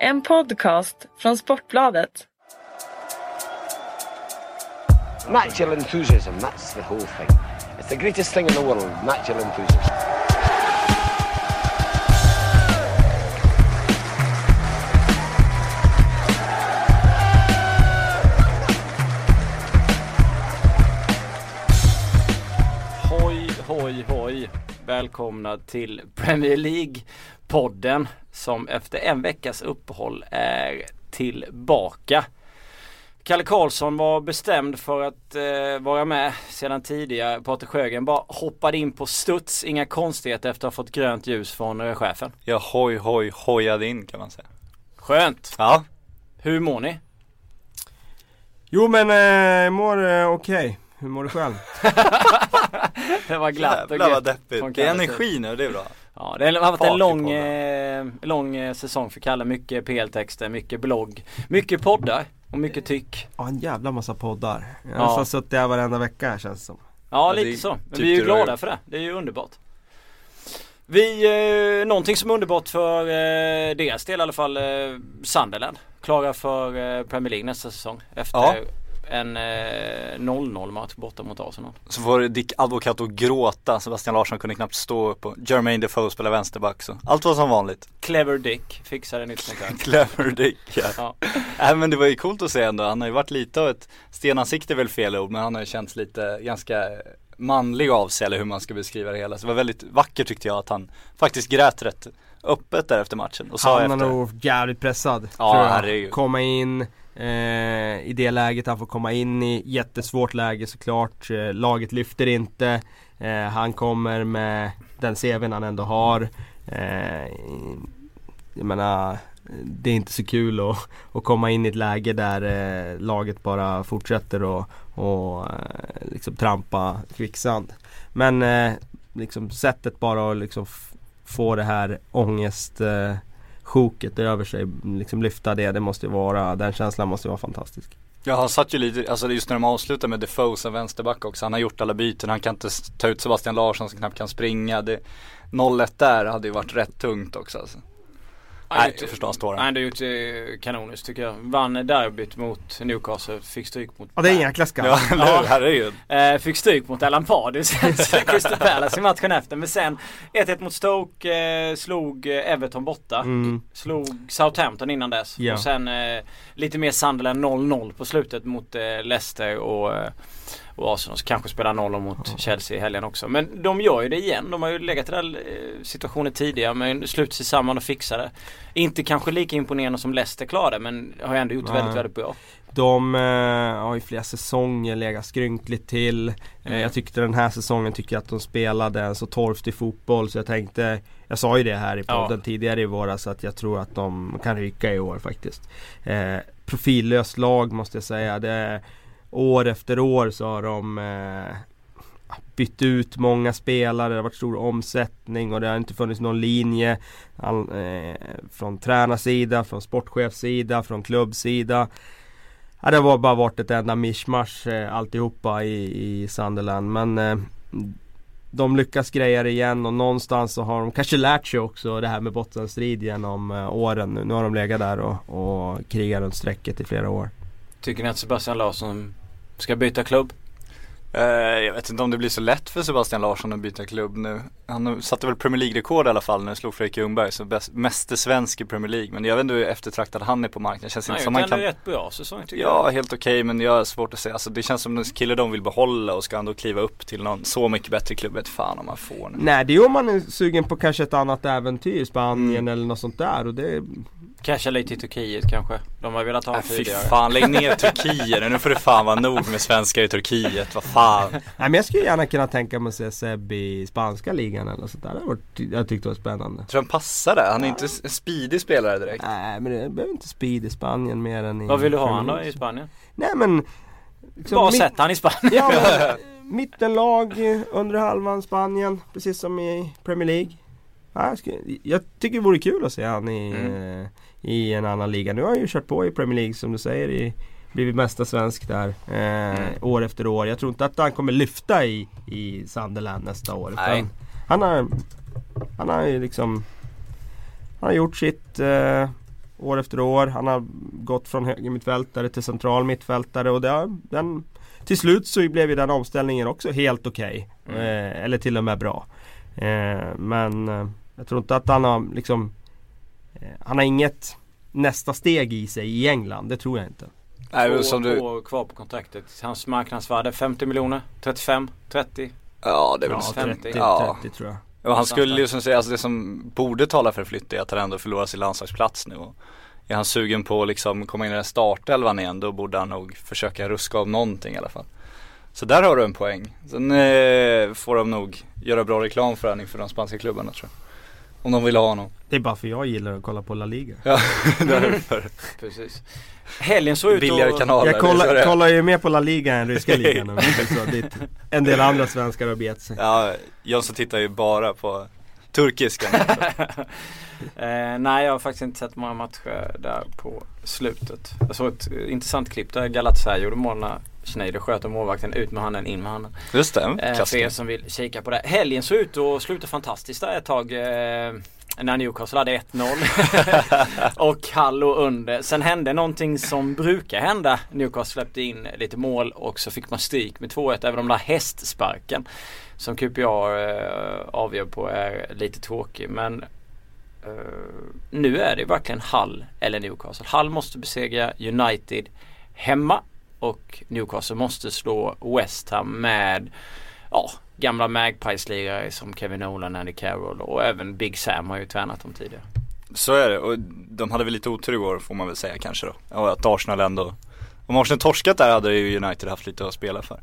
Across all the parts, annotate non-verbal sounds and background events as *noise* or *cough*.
En podcast från Sportbladet. Natural enthusiasm, that's the whole thing. It's the greatest thing in the world, natural enthusiasm. Hoj, hoj, hoj. Välkomna till Premier League-podden som efter en veckas uppehåll är tillbaka. Kalle Karlsson var bestämd för att eh, vara med sedan tidigare. Patrik Sjögren bara hoppade in på studs, inga konstigheter efter att ha fått grönt ljus från eh, chefen. Jag hoj hoj hojade in kan man säga. Skönt! Ja, Hur mår ni? Jo men eh, jag mår eh, okej. Hur mår du själv? *laughs* *laughs* Det var glatt och jävlar vad gött från deppigt. Det är energi nu, det är bra. Ja, det har varit Fart en lång, eh, lång eh, säsong för Kalle. Mycket PL-texter, mycket blogg, mycket poddar och mycket tyck. Ja en jävla massa poddar. Jag har Ja. nästan suttit här varenda vecka här känns det som. Ja, Ja, lite det så. Men tyckte vi är ju glada jag- för det. Det är ju underbart. Vi, eh, någonting som är underbart för eh, deras del i alla fall, eh, Sunderland. Klara för eh, Premier League nästa säsong. Efter Ja. En eh, 0-0 match borta mot Arsenal. Så får Dick Advokat att gråta, Sebastian Larsson kunde knappt stå upp och Jermaine Defoe spelar vänsterback så allt var som vanligt. Clever Dick fixade nytt kontrakt. *laughs* Clever Dick ja. Ja. Nej men det var ju coolt att se ändå, han har ju varit lite av ett stenansikte är väl fel ord men han har ju känts lite ganska manlig av sig eller hur man ska beskriva det hela. Så det var väldigt vackert tyckte jag att han faktiskt grät rätt öppet där efter matchen och sa Han är efter. nog jävligt pressad. Ja, tror jag. herregud. Komma in eh, i det läget han får komma in i. Jättesvårt läge såklart. Eh, laget lyfter inte. Eh, han kommer med den CVn han ändå har. Eh, jag menar det är inte så kul att, att komma in i ett läge där eh, laget bara fortsätter och, och eh, liksom trampa kvicksand. Men eh, liksom sättet bara att liksom få det här ångest eh, sjoket över sig, liksom lyfta det, det måste ju vara, den känslan måste ju vara fantastisk. Ja han satt ju lite, alltså just när de avslutar med Defoe som vänsterback också. Han har gjort alla byten, han kan inte ta ut Sebastian Larsson som knappt kan springa. Det, 0-1 där hade ju varit rätt tungt också alltså. Nej, jag förstår han står Han har gjort eh, kanoniskt tycker jag. Vann derbyt mot Newcastle, fick stryk mot Ja det är en jäkla skam. Ja, Ja. Herregud. Eh, fick stryk mot Alan Pardew *laughs* Crystal Palace i matchen efter. Men sen 1-1 mot Stoke, eh, slog Everton borta. Mm. Slog Southampton innan dess. Ja. Och sen eh, lite mer Sunderland 0-0 på slutet mot eh, Leicester och, och Arsenal. Kanske spelar 0 mot Chelsea i helgen också. Men de gör ju det igen. De har ju legat i den eh, situationen tidigare men sluter sig samman och fixar det. Inte kanske lika imponerande som Leicester klarade men har ändå gjort det väldigt, väldigt bra. De eh, har ju flera säsonger legat skrynkligt till. Eh, jag tyckte den här säsongen tycker jag att de spelade en så torftig fotboll så jag tänkte Jag sa ju det här i podden Ja. tidigare i våras att jag tror att de kan ryka i år faktiskt. Eh, profillöst lag måste jag säga. Det, år efter år så har de eh, bytt ut många spelare, det har varit stor omsättning och det har inte funnits någon linje all, eh, från tränarsida, från sportchefsida, från klubbsida. Ja, det har bara varit ett enda mischmasch eh, alltihopa i, i Sunderland men eh, de lyckas greja det igen och någonstans så har de kanske lärt sig också det här med bottenstrid genom eh, åren nu. Nu har de legat där och, och krigat runt strecket i flera år. Tycker ni att Sebastian Larsson ska byta klubb? Eh, jag vet inte om det blir så lätt för Sebastian Larsson att byta klubb nu. Han satte väl Premier League-rekord i alla fall när han slog Fredrik Ljungberg som bäst, meste svensk i Premier League. Men jag vet inte hur eftertraktad han är på marknaden. Känns Han inte som han kan rätt bra säsong tycker Ja, jag. helt okej men jag har svårt att säga. Alltså det känns som en kille de vill behålla och ska han då kliva upp till någon så mycket bättre klubb, vet fan om man får nu. Nej det är om man är sugen på kanske ett annat äventyr, Spanien Mm. eller något sånt där och det Casha lite i Turkiet kanske. De har velat ha Äh, honom fy tidigare. fan, lägg ner Turkiet nu. Nu får det fan vara nog med svenskar i Turkiet, vad fan. Nej men jag skulle gärna kunna tänka mig att se Seb i spanska ligan eller sånt där. Det varit, jag tyckte det var spännande. Tror han passar där? Han är inte en speedig spelare direkt. Nej men det behöver inte speed i Spanien mer än i Vad vill du ha han då i Spanien? Nej men liksom Bara mitt- sätt han i Spanien. Ja men *laughs* mittenlag, under halvan Spanien, precis som i Premier League. Ja, jag, skulle, jag tycker det vore kul att se han i, Mm. I en annan liga. Nu har han ju kört på i Premier League som du säger. I, blivit mesta svensk där eh, Mm. år efter år. Jag tror inte att han kommer lyfta i, i Sunderland nästa år. Nej. Han har Han har ju liksom Han har gjort sitt eh, år efter år. Han har gått från högermittfältare till central mittfältare och har, den, till slut så blev ju den omställningen också helt okej. Mm. Eh, eller till och med bra. Eh, men eh, jag tror inte att han har liksom Han har inget nästa steg i sig i England, det tror jag inte. Nej, som du, år kvar på kontraktet. Hans marknadsvärde 50 miljoner, 35, 30. ja det är väl Ja, så. 50. 30, Ja. 30 tror jag. Ja, han skulle ju som säga, alltså det som borde tala för flytt är att han ändå förlorar sin landslagsplats nu. Och är han sugen på att liksom komma in i den startelvan igen då borde han nog försöka ruska av någonting i alla fall. Så där har du en poäng. Sen eh, får de nog göra bra reklam för honom inför de spanska klubbarna tror jag. Om de vill ha honom. Det är bara för jag gillar att kolla på La Liga. Ja, *laughs* därför. Precis. Helgen såg ut Billigare att... kanaler. Jag kollar, kollar ju mer på La Liga än ryska *laughs* ligan så en del andra svenskar har begett sig. Ja, Jönsson tittar ju bara på turkiskan. *laughs* Eh, nej jag har faktiskt inte sett många matcher där på slutet. Jag såg ett intressant klipp där Galatasaray gjorde mål när Schneider sköt om målvakten ut med handen, in med handen. Just det, Eh, för er som vill kika på det. Helgen såg ut att sluta fantastiskt där ett tag. Eh, när Newcastle hade 1-0 *laughs* och Hall låg under. Sen hände någonting som brukar hända. Newcastle släppte in lite mål och så fick man stryk med 2-1 även om den där hästsparken som QPR eh, avgör på är lite tråkig. Men eh, nu är det verkligen Hall eller Newcastle. Hall måste besegra United hemma och Newcastle måste slå West Ham med ja, gamla Magpies-lirare som Kevin Nolan, Andy Carroll och även Big Sam har ju tränat dem tidigare. Så är det och de hade väl lite otur i år får man väl säga kanske då. Och att Arsenal ändå Om Arsenal torskat där hade ju United haft lite att spela för.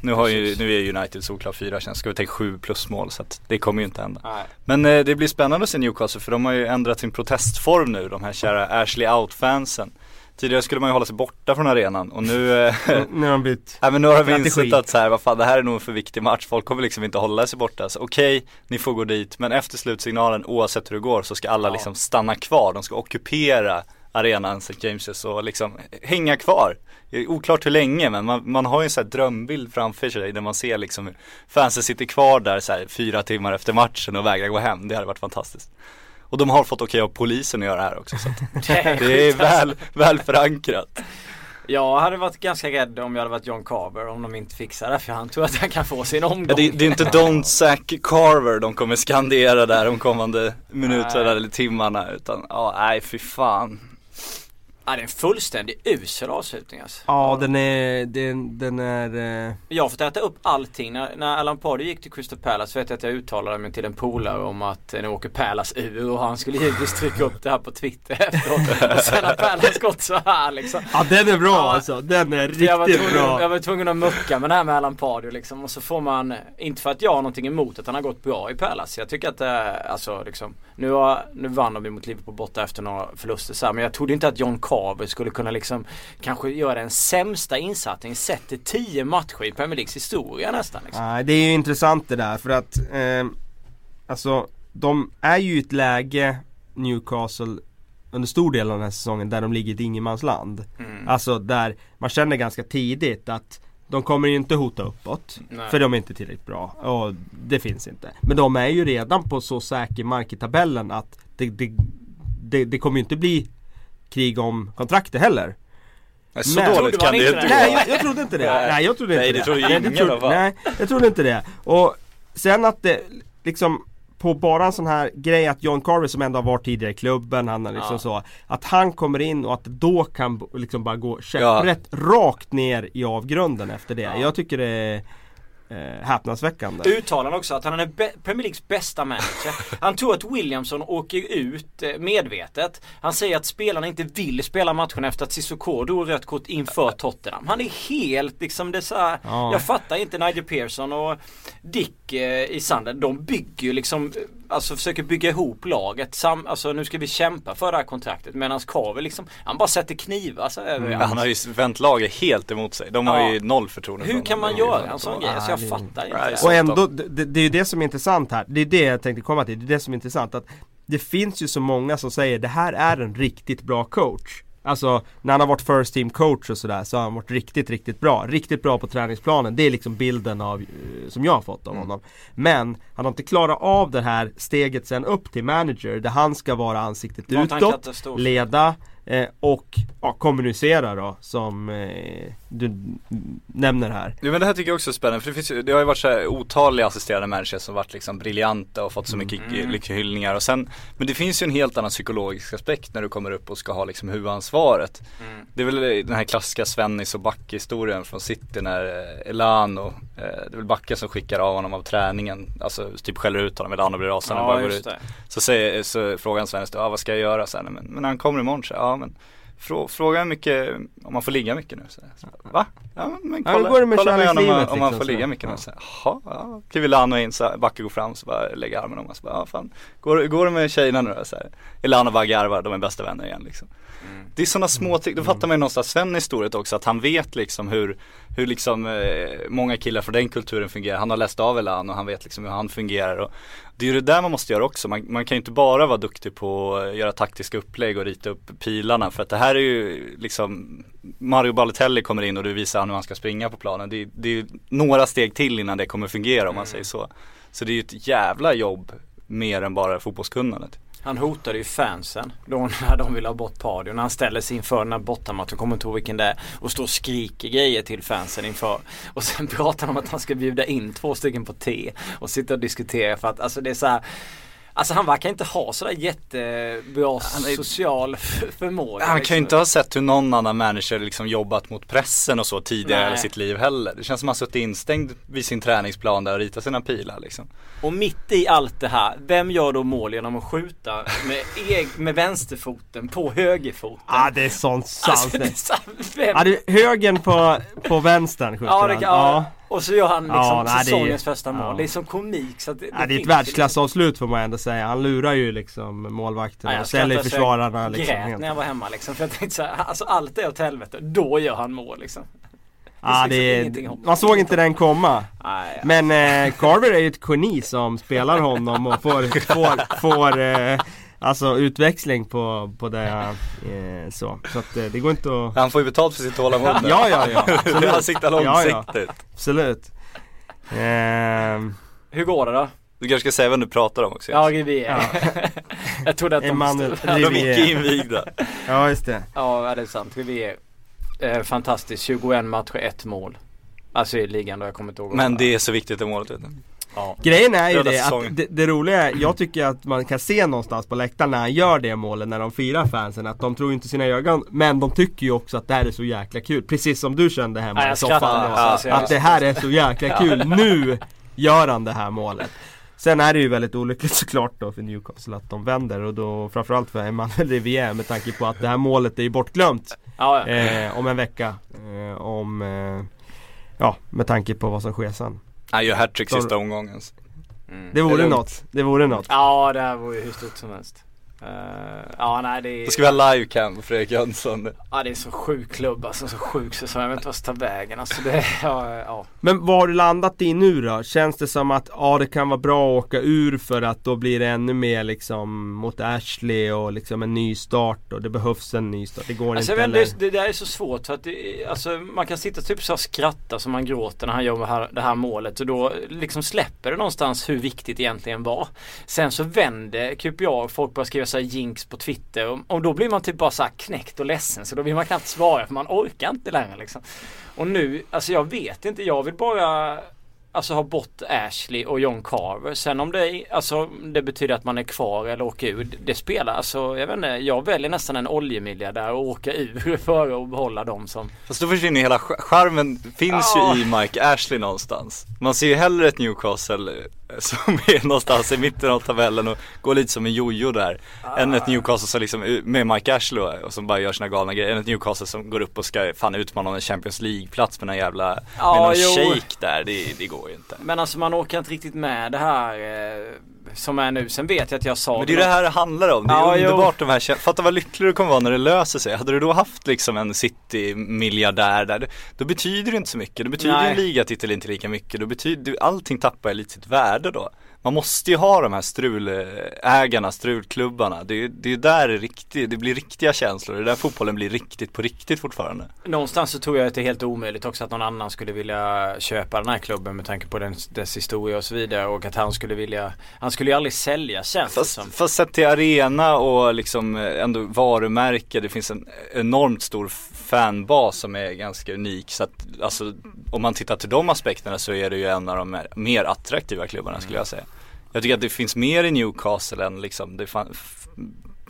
Nu, har ju, nu är United solklart fyra känns ska vi ta sju plus mål så att det kommer ju inte hända. Nej. Men eh, det blir spännande att se Newcastle för de har ju ändrat sin protestform nu, de här kära Ashley Out-fansen. Tidigare skulle man ju hålla sig borta från arenan och nu eh, Nu har de blivit *laughs* Nej men nu har vi Strategi. insett att så här, vad fan det här är nog en för viktig match, folk kommer liksom inte hålla sig borta. Så okej, ni får gå dit, men efter slutsignalen oavsett hur det går så ska alla Ja. liksom stanna kvar, de ska ockupera arenan St. James's och liksom hänga kvar. Det är oklart hur länge men man, man har ju en sån här drömbild framför sig där man ser liksom hur fansen sitter kvar där så här fyra timmar efter matchen och vägrar gå hem. Det hade varit fantastiskt. Och de har fått okej av polisen att göra det här också så att *laughs* Det är, väl, väl förankrat. Jag hade varit ganska rädd om jag hade varit John Carver om de inte fixar det för han tror att han kan få sin omgång. Ja, det, det är inte Don't Sack Carver de kommer skandera där de kommande minuterna eller timmarna utan ja, nej fy fan. Ja, det är en fullständig usel avslutning alltså. Ja den är, den, den är eh, Jag har fått äta upp allting. När, när Alan Pardew gick till Crystal Palace vet jag att jag uttalade mig till en polare om att eh, nu åker Palace ur och han skulle givetvis trycka upp det här på Twitter *laughs* efteråt. Och sen har Palace gått så här liksom. Ja den är bra Ja. alltså, den är Så jag, riktigt tvungen, jag bra. var tvungen att mucka med det här med Alan Pardew liksom. Och så får man, inte för att jag har någonting emot att han har gått bra i Palace. Jag tycker att det är, alltså liksom. Nu, har, nu vann de mot Liverpool borta efter några förluster så här, Men jag trodde inte att John Carver skulle kunna liksom kanske göra den sämsta insatsen sett till 10 matcher i Premier Leagues historia nästan liksom. Nej det är ju intressant det där för att eh, Alltså de är ju i ett läge Newcastle under stor del av den här säsongen där de ligger i ett ingenmansland. Mm. Alltså där man känner ganska tidigt att de kommer ju inte hota uppåt. Nej. För de är inte tillräckligt bra. Och det finns inte. Men de är ju redan på så säker mark i tabellen att det, det, det, det kommer ju inte bli krig om kontraktet heller. Nej, så Men- dåligt kan det inte det? gå. Nej jag, jag trodde inte det. Nej. Nej jag trodde inte Nej, det. det trodde Nej, ingen trodde, i alla fall. Nej jag trodde inte det. Och sen att det liksom på bara en sån här grej att John Carver som ändå har varit tidigare i klubben, han är liksom Ja. så Att han kommer in och att det då kan liksom bara gå käpprätt rakt ner i avgrunden efter det. Ja. Jag tycker det är eh, häpnadsväckande. Uttalar också att han är Premier Leagues bästa manager. Han tror att Williamson åker ut eh, medvetet. Han säger att spelarna inte vill spela matchen efter att Cissoko drog rött kort inför Tottenham. Han är helt liksom det så här, Ja. Jag fattar inte Nigel Pearson och Dick eh, i Sanden. De bygger ju liksom Alltså försöker bygga ihop laget. Sam, alltså nu ska vi kämpa för det här kontraktet. Medan Carver liksom Han bara sätter knivar så över Ja, han har ju vänt laget helt emot sig. De har Ja. ju noll förtroende för Hur kan man göra en sån så. grej? Alltså jag fattar inte. Det. Och ändå, det, det är ju det som är intressant här. Det är det jag tänkte komma till. Det är det som är intressant. Att det finns ju så många som säger det här är en riktigt bra coach. Alltså när han har varit first team coach och sådär så har han varit riktigt, riktigt bra. Riktigt bra på träningsplanen. Det är liksom bilden av, eh, som jag har fått av Mm. honom. Men han har inte klarat av det här steget sen upp till manager där han ska vara ansiktet utåt, leda eh, och ja, kommunicera då som eh, du nämner här. Jo men det här tycker jag också är spännande för det, finns ju, det har ju varit så här otaliga assisterande managers som varit liksom briljanta och fått så mycket Mm. mm. hyllningar och sen Men det finns ju en helt annan psykologisk aspekt när du kommer upp och ska ha liksom huvudansvaret Mm. Det är väl den här klassiska Svennis och Backe historien från City när eh, Elano eh, Det är väl Backe som skickar av honom av träningen Alltså typ skäller ut honom, Elano blir rasande och Ja bara går ut det. Så, säger, så frågar han Svennis då, ah, vad ska jag göra sen? Men, men han kommer imorgon så, ja men fråga hur mycket, om man får ligga mycket nu så, Va? Ja men, Ja, kolla, hur går det med kolla med honom om, kärlekslivet, om man liksom, får ligga mycket Ja. nu så, Jaha, ja. Kliver Lano in så Backe går fram så bara lägger armen om och så bara, ja fan Går, går det med tjejerna nu då? Så här. Elano bara garvar, de är bästa vänner igen liksom det är sådana små ting, då fattar man ju någonstans Sven historiet också att han vet liksom hur, hur liksom eh, många killar från den kulturen fungerar. Han har läst av Elan och han vet liksom hur han fungerar och det är ju det där man måste göra också. Man, man kan ju inte bara vara duktig på att göra taktiska upplägg och rita upp pilarna för att det här är ju liksom Mario Balotelli kommer in och du visar hur han ska springa på planen. Det, är- det är ju några steg till innan det kommer fungera om man säger så. Så det är ju ett jävla jobb mer än bara fotbollskunnandet. Han hotade ju fansen då när *laughs* de ville ha bort Pardio. När han ställer sig inför den här bortamatchen, jag kommer inte ihåg vilken det är. Och står och skriker grejer till fansen inför. Och sen *laughs* pratar han om att han ska bjuda in två stycken på te. Och sitta och diskutera för att alltså det är så här. Alltså han verkar inte ha sådär jättebra Han är- social förmåga. Han kan liksom. ju inte ha sett hur någon annan manager liksom jobbat mot pressen och så tidigare Nej. i sitt liv heller. Det känns som att han suttit instängd vid sin träningsplan där och ritat sina pilar liksom. Och mitt i allt det här, vem gör då mål genom att skjuta med, eg- med vänsterfoten på högerfoten? Ah, det är sånt sant Alltså, det är så- vem Ja, det högern på, på vänstern skjuter Ja, det han. kan, ja. Och så gör han liksom Ja, nej, det är- säsongens första mål. ja. Det är som komik så att det, Ja, det är ett finns världsklassavslut får man ändå säga. Han lurar ju liksom målvakterna Ja, och ställer försvararna jag liksom. grät helt- när jag var hemma liksom. För jag tänkte så här, alltså allt är åt helvete. Då gör han mål liksom. Ja, det hopp. man såg inte den komma. Nej, Men eh, Carver är ju ett geni som spelar honom och får, får, får eh, Alltså utväxling på, på det eh, så. Så att eh, det går inte att Han får ju betalt för sitt tålamod. Ja ja ja, *laughs* absolut. han siktar Ja, ja. långsiktigt. absolut. Ehm, Hur går det då? Du kanske ska säga vem du pratar om också. Ja, Riviera. *laughs* jag trodde att de... Emanuel de icke invigda. Ja just det. Ja, det är sant. Riviera. Eh, fantastiskt. 21 matcher, ett mål. Alltså i ligan då, jag kommer inte ihåg. Men det är så viktigt det målet vet du. Ja. Grejen är ju Röda det säsongen. att det, det roliga är, jag tycker att man kan se någonstans på läktaren när han gör det målet när de firar fansen att de tror inte sina ögon men de tycker ju också att det här är så jäkla kul. Precis som du kände hemma Ja, i soffan då. alltså, Att det här är så jäkla *laughs* kul. Nu gör han det här målet. Sen är det ju väldigt olyckligt såklart då för Newcastle att de vänder och då framförallt för Emmanuel Rivière med tanke på att det här målet är ju bortglömt Ja, ja. eh, om en vecka. Eh, om, eh, ja med tanke på vad som sker sen. Han gör hattrick sista omgången. Mm. Det vore något. Det vore något. Ja, det här var ju hur stort som helst. Eh, ja, nej det är... Då ska vi ha livecam på Fredrik Jönsson. Ja, det är så sjuk klubb alltså, så sjuk säsong. Jag vet inte vad jag ska ta vägen alltså. Det, *laughs* ja, ja. Men vad har du landat i nu då? Känns det som att ja, det kan vara bra att åka ur för att då blir det ännu mer liksom mot Ashley och liksom en ny start och det behövs en ny start. Det går Alltså, inte heller. det, det där är så svårt för att det, alltså, man kan sitta typ så och skratta som man gråter när han gör det här, det här målet och då liksom släpper det någonstans hur viktigt det egentligen var. Sen så vänder QPR, folk börjar skriva så här jinx på Twitter och, och då blir man typ bara så här knäckt och ledsen så då vill man knappt svara för man orkar inte längre liksom. Och nu, alltså jag vet inte, jag vill bara Alltså ha bort Ashley och John Carver. Sen om det, alltså, det betyder att man är kvar eller åker ur. Det, spelar alltså, jag vet inte. Jag väljer nästan en oljemiljardär och åka ur *laughs* före att behålla dem som Fast då försvinner hela ch- charmen finns Ja. ju i Mike Ashley någonstans. Man ser ju hellre ett Newcastle eh, *laughs* som är någonstans i mitten av tabellen och går lite som en jojo där. Än ett Newcastle som liksom, eh, med Mike Ashley och, och som bara gör sina galna grejer. Än ett Newcastle som går upp och ska fan utmana en Champions League-plats med någon jävla, Ja, med någon jo. shake där. Det, det går ju inte. Men alltså man orkar inte riktigt med det här eh, som är nu. Sen vet jag att jag sa Men det är det här det handlar om. Det är Ja, jo. underbart de här Fatta vad lycklig du kommer vara när det löser sig. Hade du då haft liksom en City-miljardär där, då betyder det inte så mycket. Då betyder Nej. en ligatitel inte lika mycket. Då betyder, allting tappar lite sitt värde då. Man måste ju ha de här strulägarna, strulklubbarna. Det är det är där det, riktigt, det blir riktiga känslor. Det är där fotbollen blir riktigt på riktigt fortfarande. Någonstans så tror jag att det är helt omöjligt också att någon annan skulle vilja köpa den här klubben med tanke på den, dess historia och så vidare och att han skulle vilja Han skulle ju aldrig sälja känns Fast, som. fast sett till arena och liksom eh, ändå varumärke, det finns en enormt stor fanbas som är ganska unik. Så att alltså om man tittar till de aspekterna så är det ju en av de mer, mer attraktiva klubbarna skulle jag säga. Jag tycker att det finns mer i Newcastle än liksom, det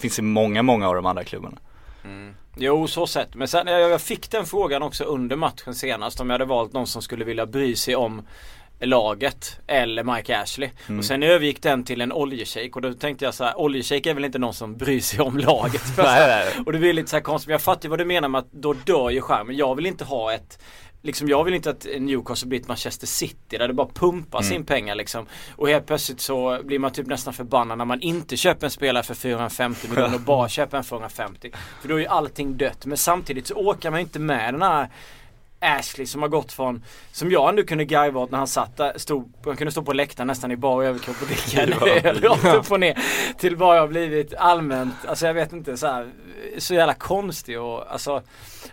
finns i många, många av de andra klubbarna. Jo så sett. Men sen jag, jag fick den frågan också under matchen senast om jag hade valt någon som skulle vilja bry sig om laget eller Mike Ashley. Mm. Och sen övergick den till en oljeshejk och då tänkte jag så här, oljeshejk är väl inte någon som bryr sig om laget. *laughs* Nej, nej. Och det blir lite så här konstigt, men jag fattar ju vad du menar med att då dör ju skärmen. Jag vill inte ha ett Liksom jag vill inte att Newcastle blir ett Manchester City där det bara pumpas Mm. in pengar liksom. Och helt plötsligt så blir man typ nästan förbannad när man inte köper en spelare för 450 miljoner och bara *laughs* köper en för 150. För då är ju allting dött. Men samtidigt så åker man inte med den här Ashley som har gått från, som jag ändå kunde garva åt när han satt där, stod, han kunde stå på läktaren nästan i bar överkropp och dricka öl *laughs* rakt upp och ner. Till bara har blivit allmänt, alltså jag vet inte så här, så jävla konstig och alltså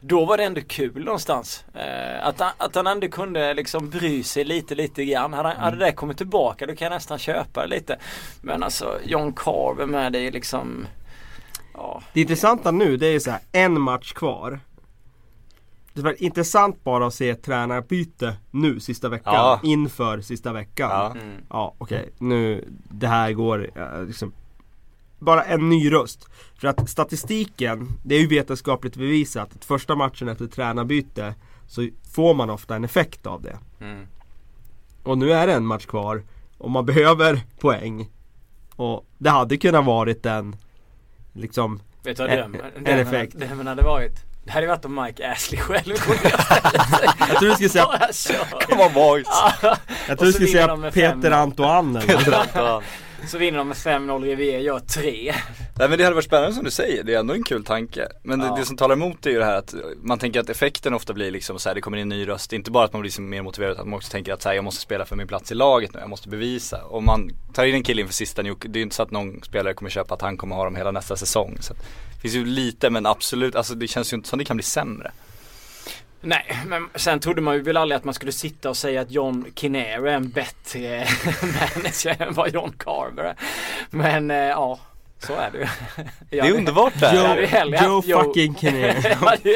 Då var det ändå kul någonstans. Eh, att, att han ändå kunde liksom bry sig lite lite grann. Hade, han- hade det kommit tillbaka då kan jag nästan köpa det lite. Men alltså John Carver med det är liksom Ja. Det intressanta nu det är så här, en match kvar. Det var intressant bara att se tränarbyte nu sista veckan. Ja. Inför sista veckan. Ja. Mm. Ja okej, nu det här går eh, liksom Bara en ny röst. För att statistiken, det är ju vetenskapligt bevisat att första matchen efter tränarbyte så får man ofta en effekt av det. Mm. Och nu är det en match kvar och man behöver poäng. Och det hade kunnat varit en liksom Vet du vad En- drömmen, en drömmen, effekt. drömmen hade varit? Det hade varit om Mike Ashley själv. *laughs* Jag tror du skulle säga. Det var magiskt. jag tror du skulle säga. Peter Antoine eller något. Så vinner de med 5-0, Rivier gör 3. Nej men det hade varit spännande som du säger, det är ändå en kul tanke. Men det, Ja. det som talar emot är ju det här att man tänker att effekten ofta blir liksom så här, det kommer in en ny röst. Inte bara att man blir liksom mer motiverad utan att man också tänker att så här, jag måste spela för min plats i laget nu, jag måste bevisa. Om man tar in en kille inför sista New det är ju inte så att någon spelare kommer köpa att han kommer ha dem hela nästa säsong. Så det finns ju lite men absolut, alltså det känns ju inte som det kan bli sämre. Nej, men sen trodde man ju väl aldrig att man skulle sitta och säga att John Kinnair är en bättre *laughs* manager än vad John Carver är. Men eh, ja, så är det ju. Det är underbart det här. Joe haft Joe- fucking *laughs*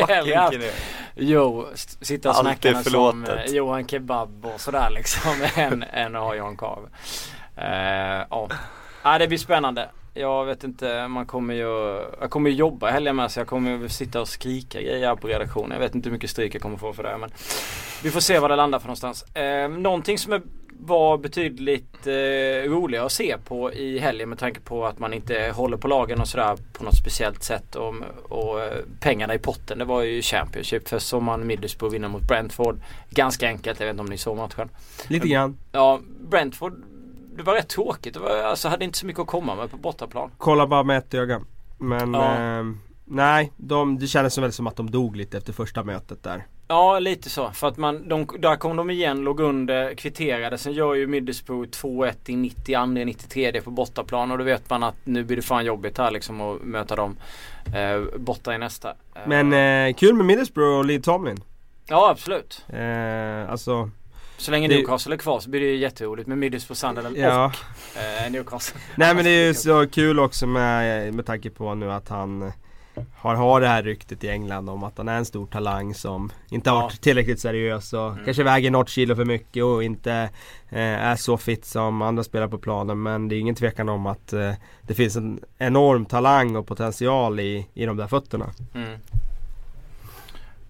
hellre haft Fucking Joe sitta och snacka som eh, Johan Kebab och sådär liksom *laughs* än, än att ha John Carver. Eh, Ja, ja det blir spännande. Jag vet inte, man kommer ju, jag kommer ju jobba helgen med så jag kommer ju sitta och skrika grejer på redaktionen. Jag vet inte hur mycket stryk jag kommer få för det men vi får se var det landar för någonstans. Eh, någonting som är, var betydligt eh, roligare att se på i helgen med tanke på att man inte håller på lagen och sådär på något speciellt sätt och, och eh, pengarna i potten det var ju Championship. Först såg man Middlesbrough vinna mot Brentford. Ganska enkelt, jag vet inte om ni såg matchen. Lite grann. Ja, Brentford det var rätt tråkigt. Det var, alltså hade inte så mycket att komma med på bortaplan. Kolla bara med ett öga. Men Ja. ehm, nej, de, det kändes väl som att de dog lite efter första mötet där. Ja, lite så. För att man, de, där kom de igen, låg under, kvitterade. Sen gör ju Middlesbrough 2-1 i 92, 93 på bortaplan. Och då vet man att nu blir det fan jobbigt här liksom att möta dem eh, borta i nästa. Eh, Men eh, kul med Middlesbrough och Lee Tomlin. Ja, absolut. Eh, alltså, Så länge Newcastle är kvar så blir det ju jätteroligt med Middlesbrough, Sunderland ja. och eh, Newcastle. *laughs* Nej men det är ju så kul också med, med tanke på nu att han har, har det här ryktet i England om att han är en stor talang som inte har Ja. varit tillräckligt seriös och Mm. kanske väger något kilo för mycket och inte eh, är så fit som andra spelare på planen. Men det är ingen tvekan om att eh, det finns en enorm talang och potential i, i de där fötterna. Mm.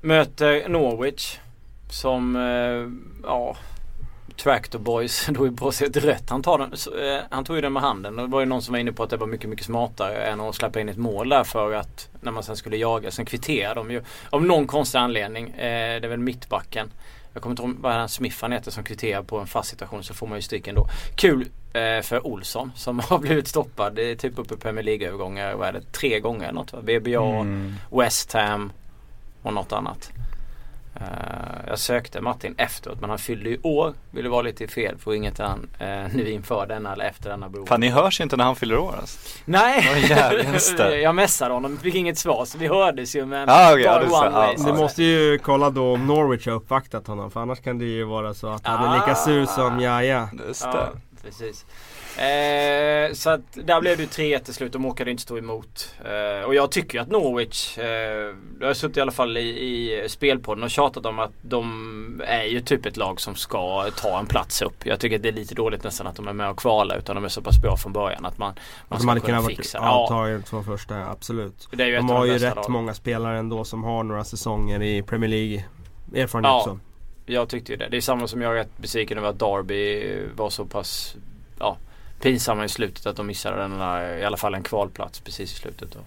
Möter Norwich som, eh, ja, Tractor Boys, *laughs* då sig ett rött. Han, tar den, så, eh, han tog ju den med handen. Det var ju någon som var inne på att det var mycket, mycket smartare än att släppa in ett mål där för att när man sen skulle jaga. Sen kvitterar de ju av någon konstig anledning. Eh, det är väl mittbacken. Jag kommer inte ihåg vad han Smith han heter som kvitterar på en fast situation så får man ju stryk ändå. Kul för Olsson som *laughs* har blivit stoppad. Det är typ uppe i Premier League-övergångar. Vad är det? Tre gånger eller något va? VBA, Mm. West Ham och något annat. Eh, Jag sökte Martin efteråt men han fyllde ju år. Ville vara lite fel för inget han eh, nu inför denna eller efter denna bro. Fan ni hörs inte när han fyller år alltså. Nej! *laughs* Jag messade honom, fick inget svar så vi hördes ju men Ah, okej, ja, bara det one way. ja, Du ja. måste ju kolla då om Norwich har uppvaktat honom för annars kan det ju vara så att han är lika Ah. sur som Jaja. Just Ja, det. precis. Eh, så att där blev det ju 3-1 till slut. De orkade inte stå emot. Eh, och jag tycker ju att Norwich, eh, jag har suttit i alla fall i, i spelpodden och tjatat om att de är ju typ ett lag som ska ta en plats upp. Jag tycker att det är lite dåligt nästan att de är med och kvala utan de är så pass bra från början att man, man Att ska de hade kunna fixa ja, det. Ja, ta de två första, absolut. De av har ju rätt lagen. många spelare ändå som har några säsonger i Premier League erfarenhet Ja. så. Jag tyckte ju det. Det är samma som jag är rätt besviken över att Derby var så pass ja, pinsamma i slutet att de missade den i alla fall en kvalplats precis i slutet. Då.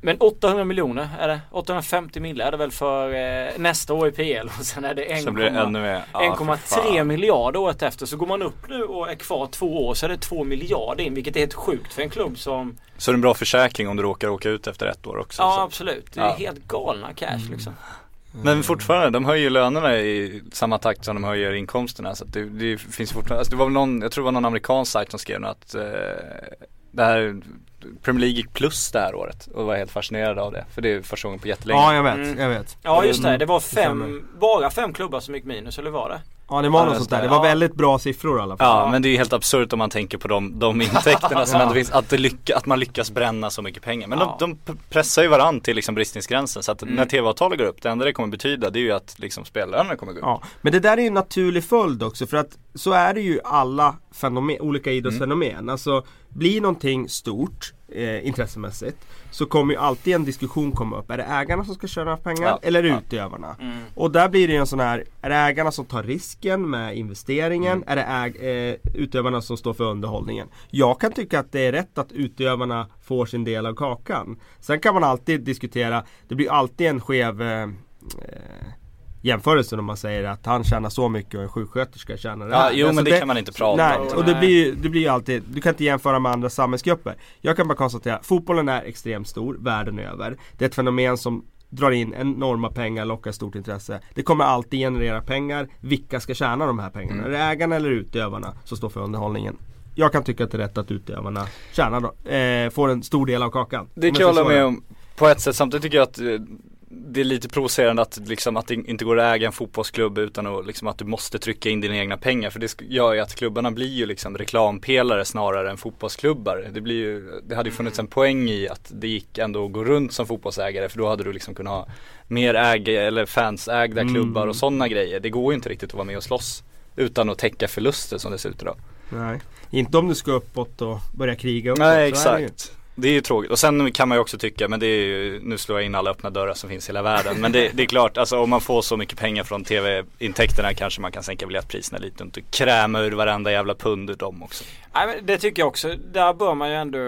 Men 800 miljoner är det. 850 mille är det väl för eh, nästa år i PL och sen är det 1, Sen blir det ännu mer. Ja, för 1,3 fan. miljarder året efter. Så går man upp nu och är kvar två år så är det 2 miljarder in vilket är helt sjukt för en klubb som Så det är en bra försäkring om du råkar åka ut efter ett år också. Ja så. absolut. Det är Ja. helt galna cash liksom. Men fortfarande, de höjer lönerna i samma takt som de höjer inkomsterna. Så att det, det finns fortfarande, alltså det var väl någon, jag tror det var någon amerikansk sajt som skrev att eh, det här Premier League gick plus det här året och var helt fascinerad av det. För det är första gången på jättelänge. Ja jag vet, Mm. jag vet. Ja just det. Det var fem, bara fem klubbar som gick minus eller var det? Ja det var Ja, något sånt där. det. Var Ja. väldigt bra siffror i alla fall. Ja men det är ju helt absurt om man tänker på de, de *laughs* intäkterna som Ja. ändå finns, att, det lycka, att man lyckas bränna så mycket pengar. Men Ja. de, de pressar ju varandra till liksom bristningsgränsen så att Mm. när tv-avtalet går upp, det enda det kommer betyda det är ju att liksom spellönerna kommer gå upp. Ja, men det där är ju en naturlig följd också för att så är det ju alla fenomen, olika idrottsfenomen. Mm. Alltså blir någonting stort eh, intressemässigt så kommer ju alltid en diskussion komma upp. Är det ägarna som ska köra pengar Ja. eller är det Ja. utövarna? Mm. Och där blir det ju en sån här, är det ägarna som tar risken med investeringen? Mm. Är det äg, eh, utövarna som står för underhållningen? Jag kan tycka att det är rätt att utövarna får sin del av kakan. Sen kan man alltid diskutera, det blir alltid en skev eh, eh, jämförelse om man säger att han tjänar så mycket och en sjuksköterska tjänar det Ja, jo, Alltså men det kan man inte prata nej, om. och det blir det blir alltid, du kan inte jämföra med andra samhällsgrupper. Jag kan bara konstatera, fotbollen är extremt stor världen över. Det är ett fenomen som drar in enorma pengar, lockar stort intresse. Det kommer alltid generera pengar. Vilka ska tjäna de här pengarna? Mm. Är det ägarna eller utövarna som står för underhållningen? Jag kan tycka att det är rätt att utövarna tjänar då, eh, får en stor del av kakan. Det kan jag hålla med om på ett sätt. Samtidigt tycker jag att eh, det är lite provocerande att, liksom, att det inte går att äga en fotbollsklubb utan att, liksom, att du måste trycka in dina egna pengar. För det gör ju att klubbarna blir ju liksom reklampelare snarare än fotbollsklubbar. Det, blir ju, det hade ju funnits en poäng i att det gick ändå att gå runt som fotbollsägare för då hade du liksom kunnat ha mer äga, eller fansägda Mm. klubbar och sådana grejer. Det går ju inte riktigt att vara med och slåss utan att täcka förluster som det ser ut idag. Nej. Inte om du ska uppåt och börja kriga uppåt. Nej exakt. Det är ju tråkigt. Och sen kan man ju också tycka, men det är ju, nu slår jag in alla öppna dörrar som finns i hela världen. Men det, det är klart, alltså om man får så mycket pengar från tv-intäkterna kanske man kan sänka biljettpriserna lite och inte kräma ur varenda jävla pund ur dem också. Nej men det tycker jag också. Där bör man ju ändå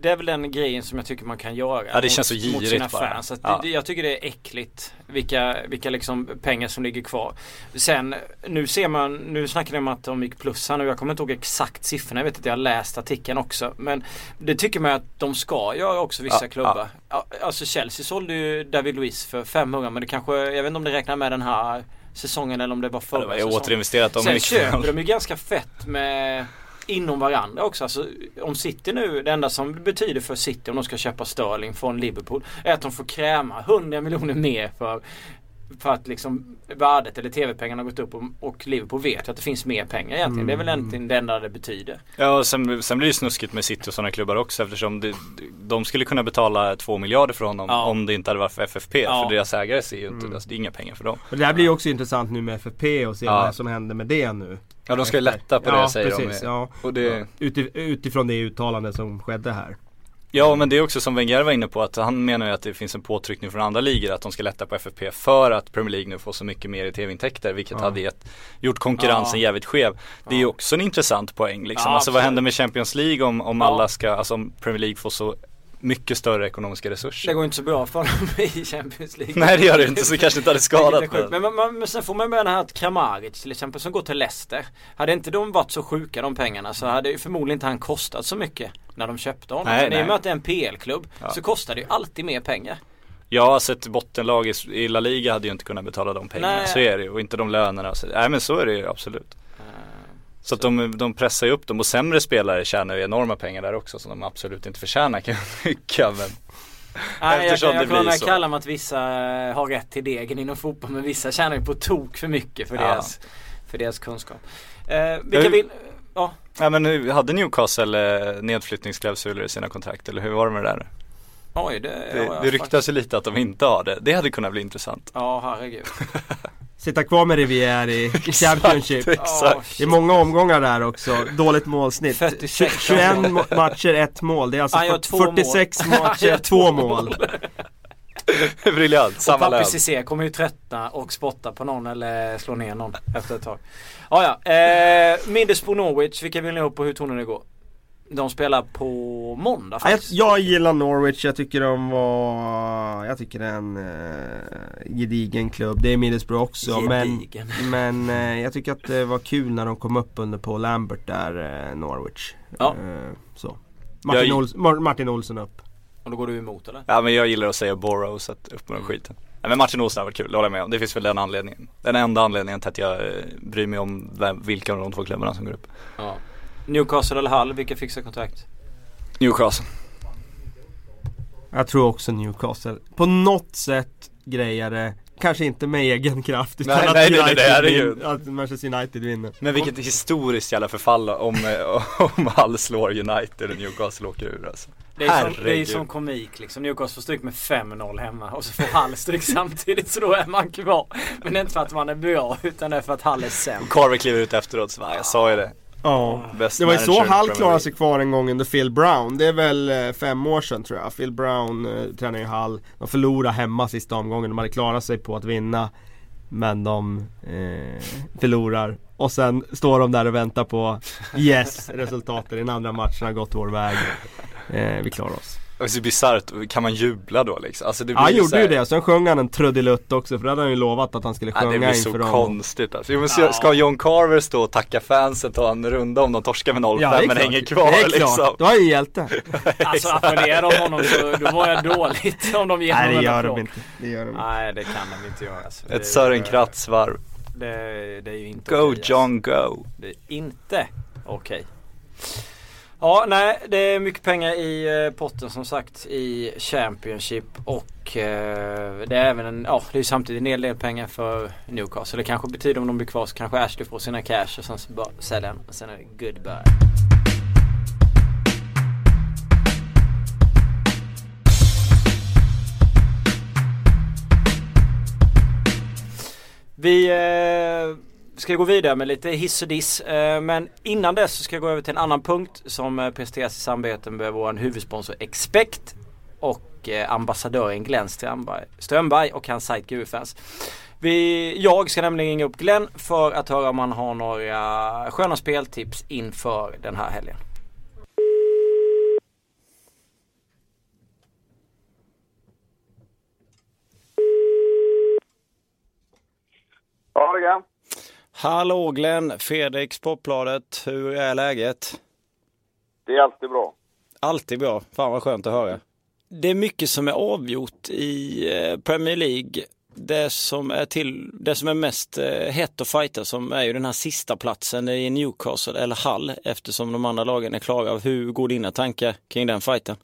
Det är väl den grejen som jag tycker man kan göra Ja, det mot, känns så mot girigt sina bara. fans. Att Ja. det, jag tycker det är äckligt vilka, vilka liksom pengar som ligger kvar. Sen nu ser man, nu snackar ni om att de gick plus här nu. Jag kommer inte ihåg exakt siffrorna. Jag vet att jag har läst artikeln också. Men det tycker man att de ska göra också vissa Ja, klubbar. Ja. Alltså Chelsea sålde ju David Luiz för 500 men det kanske, jag vet inte om det räknar med den här säsongen eller om det var Ja, förra det var säsongen. återinvesterat Sen mycket. köper de ju ganska fett med inom varandra också. Alltså, om City nu, det enda som betyder för City om de ska köpa Sterling från Liverpool är att de får kräma 100 miljoner mer för för att liksom värdet eller tv-pengarna har gått upp och, och Liverpool vet att det finns mer pengar egentligen. Det är väl Mm. egentligen det enda det betyder. Ja och sen, sen blir det snuskigt med City och sådana klubbar också eftersom det, de skulle kunna betala två miljarder för honom Ja. om det inte hade varit för FFP. Ja. För deras ägare ser ju inte, Mm. alltså, det är inga pengar för dem. Och det här blir ju också intressant nu med FFP och se Ja. vad som händer med det nu. Ja de ska ju lätta på ja, det säger precis, de. Ja, Och det, Ja, uti- utifrån det uttalande som skedde här. Ja men det är också som Wenger var inne på att han menar ju att det finns en påtryckning från andra ligor att de ska lätta på FFP för att Premier League nu får så mycket mer i tv-intäkter vilket Ja. hade gett, gjort konkurrensen Ja. jävligt skev. Det är ju också en intressant poäng liksom. Ja, alltså vad händer med Champions League om, om Ja. alla ska, alltså om Premier League får så mycket större ekonomiska resurser. Det går inte så bra för dem i Champions League. Nej det gör det inte så det kanske inte hade skadat men. Men, man, men sen får man med den här att Kramaric till exempel som går till Leicester. Hade inte de varit så sjuka de pengarna så hade ju förmodligen inte han kostat så mycket när de köpte honom. Nej, men i och nej. med att det är en PL-klubb Ja. så kostar det ju alltid mer pengar. Ja, alltså ett bottenlag i, i La Liga hade ju inte kunnat betala de pengarna. Nej. Så är det ju. Och inte de lönerna. Så, nej men så är det ju absolut. Så att de, de pressar ju upp dem och sämre spelare tjänar ju enorma pengar där också som de absolut inte förtjänar kan jag tycka. Men Nej, jag, Eftersom jag det blir kan så. kalla mig att vissa eh, har rätt till degen inom fotboll men vissa tjänar ju på tok för mycket för, Ja. deras, för deras kunskap. Eh, vilka hur- vill... Ja, Ja men hur, hade Newcastle eh, nedflyttningsklausuler i sina kontrakt eller hur var det med det där? oj det... Det, ja, det jag ryktas ju lite att de inte har det. Det hade kunnat bli intressant. Ja, herregud. *laughs* Sitta kvar med Rivière i *laughs* i Championship. Ja, Det är många omgångar där också. Dåligt målsnitt. 46 Tj- 21 mo- matcher, ett mål. Det är alltså Han gör två mål. 46 *laughs* Han matcher, två mål. *laughs* Briljant, Och samma Papi lön. Cissé kommer ju tröttna och spotta på någon eller slå ner någon efter ett tag. Ja, ja. Eh, Middlesbrough Norwich, vilka vill ni ha på hur tror ni det går? De spelar på måndag Ja, Jag, faktiskt. jag gillar Norwich, jag tycker de var... Jag tycker det är en eh, gedigen klubb. Det är Middlesbrough också Gedigen. men, *laughs* men eh, jag tycker att det var kul när de kom upp under Paul Lambert där, eh, Norwich. Ja. Eh, så. Martin, Jag- Ols- Mar- Martin Olsson upp. Och då går du emot eller? Ja men jag gillar att säga Borough så att upp med den skiten. Nej men Martin Olsson har varit kul, det håller jag med om. Det finns väl den anledningen. Den enda anledningen till att jag eh, bryr mig om vem, vilka av de två klubbarna som går upp. Ja. Newcastle eller Hull, vilka fixar kontrakt? Newcastle. Jag tror också Newcastle. På något sätt grejer det. Kanske inte med egen kraft utan Nej, att, nej, United är det ju. vin- att Manchester United vinner. Men vilket historiskt jävla förfall om, eh, *laughs* om Hull slår United och Newcastle åker ur alltså. Det är, som, det är Herregud. som komik liksom. Newcastle får stryk med 5-0 hemma och så får Hull stryk *laughs* samtidigt så då är man kvar. Men det är inte för att man är bra utan det är för att Hull är sämre. Och Carver kliver ut efteråt så bara, jag sa ju det. Ja. Best Det var ju så Hall klarade sig kvar en gång under Phil Brown. Det är väl eh, fem år sedan tror jag. Phil Brown eh, tränar ju Hall. De förlorade hemma sista omgången. De hade klarat sig på att vinna. Men de eh, förlorar. Och sen står de där och väntar på Yes, resultatet i den andra matchen har gått vår väg. Eh, vi klarar oss. Det så bisarrt, kan man jubla då liksom? Alltså det Ja, han blir så gjorde ju det. Sen sjöng han en trudelutt också. För det hade han ju lovat att han skulle Ja, det sjunga blir så inför dem. konstigt alltså. Jo, men ska- Ska John Carver stå och tacka fansen ta en runda om de torskar med 0-5 Ja, det men hänger kvar det är liksom? klart. Då är ju hjälte. *laughs* Alltså applåderar de honom så då mår jag dåligt *laughs* om de ger Nej honom det en gör de inte. Det gör de inte. Nej det kan de inte göra. Alltså. Det- Ett Sören Kratz-varv. Det, det är ju inte Go alltså. John go! Det är inte okej. Ja, nej, det är mycket pengar i eh, potten som sagt i Championship och eh, det är även en, ja det är ju samtidigt en hel del pengar för Newcastle. Det kanske betyder om de blir kvar så kanske Ashley får sina cash och sen så bara säljer han och sen är det goodbye. Vi eh, ska gå vidare med lite hiss och diss. Eh, men innan dess så ska jag gå över till en annan punkt som eh, presenteras i samarbete med vår huvudsponsor Expect och eh, ambassadören Glenn Strömberg, Strömberg och hans sajt GUFans. Vi, jag ska nämligen ringa upp Glenn för att höra om han har några sköna speltips inför den här helgen. Ja, det är Hallå Glenn, Fredrik Sportbladet. Hur är läget? Det är alltid bra. Alltid bra. Fan vad skönt att höra. Det är mycket som är avgjort i eh, Premier League. Det som är, till, det som är mest eh, hett att fighta som är ju den här sista platsen i Newcastle eller Hull eftersom de andra lagen är klara. Hur går dina tankar kring den fighten?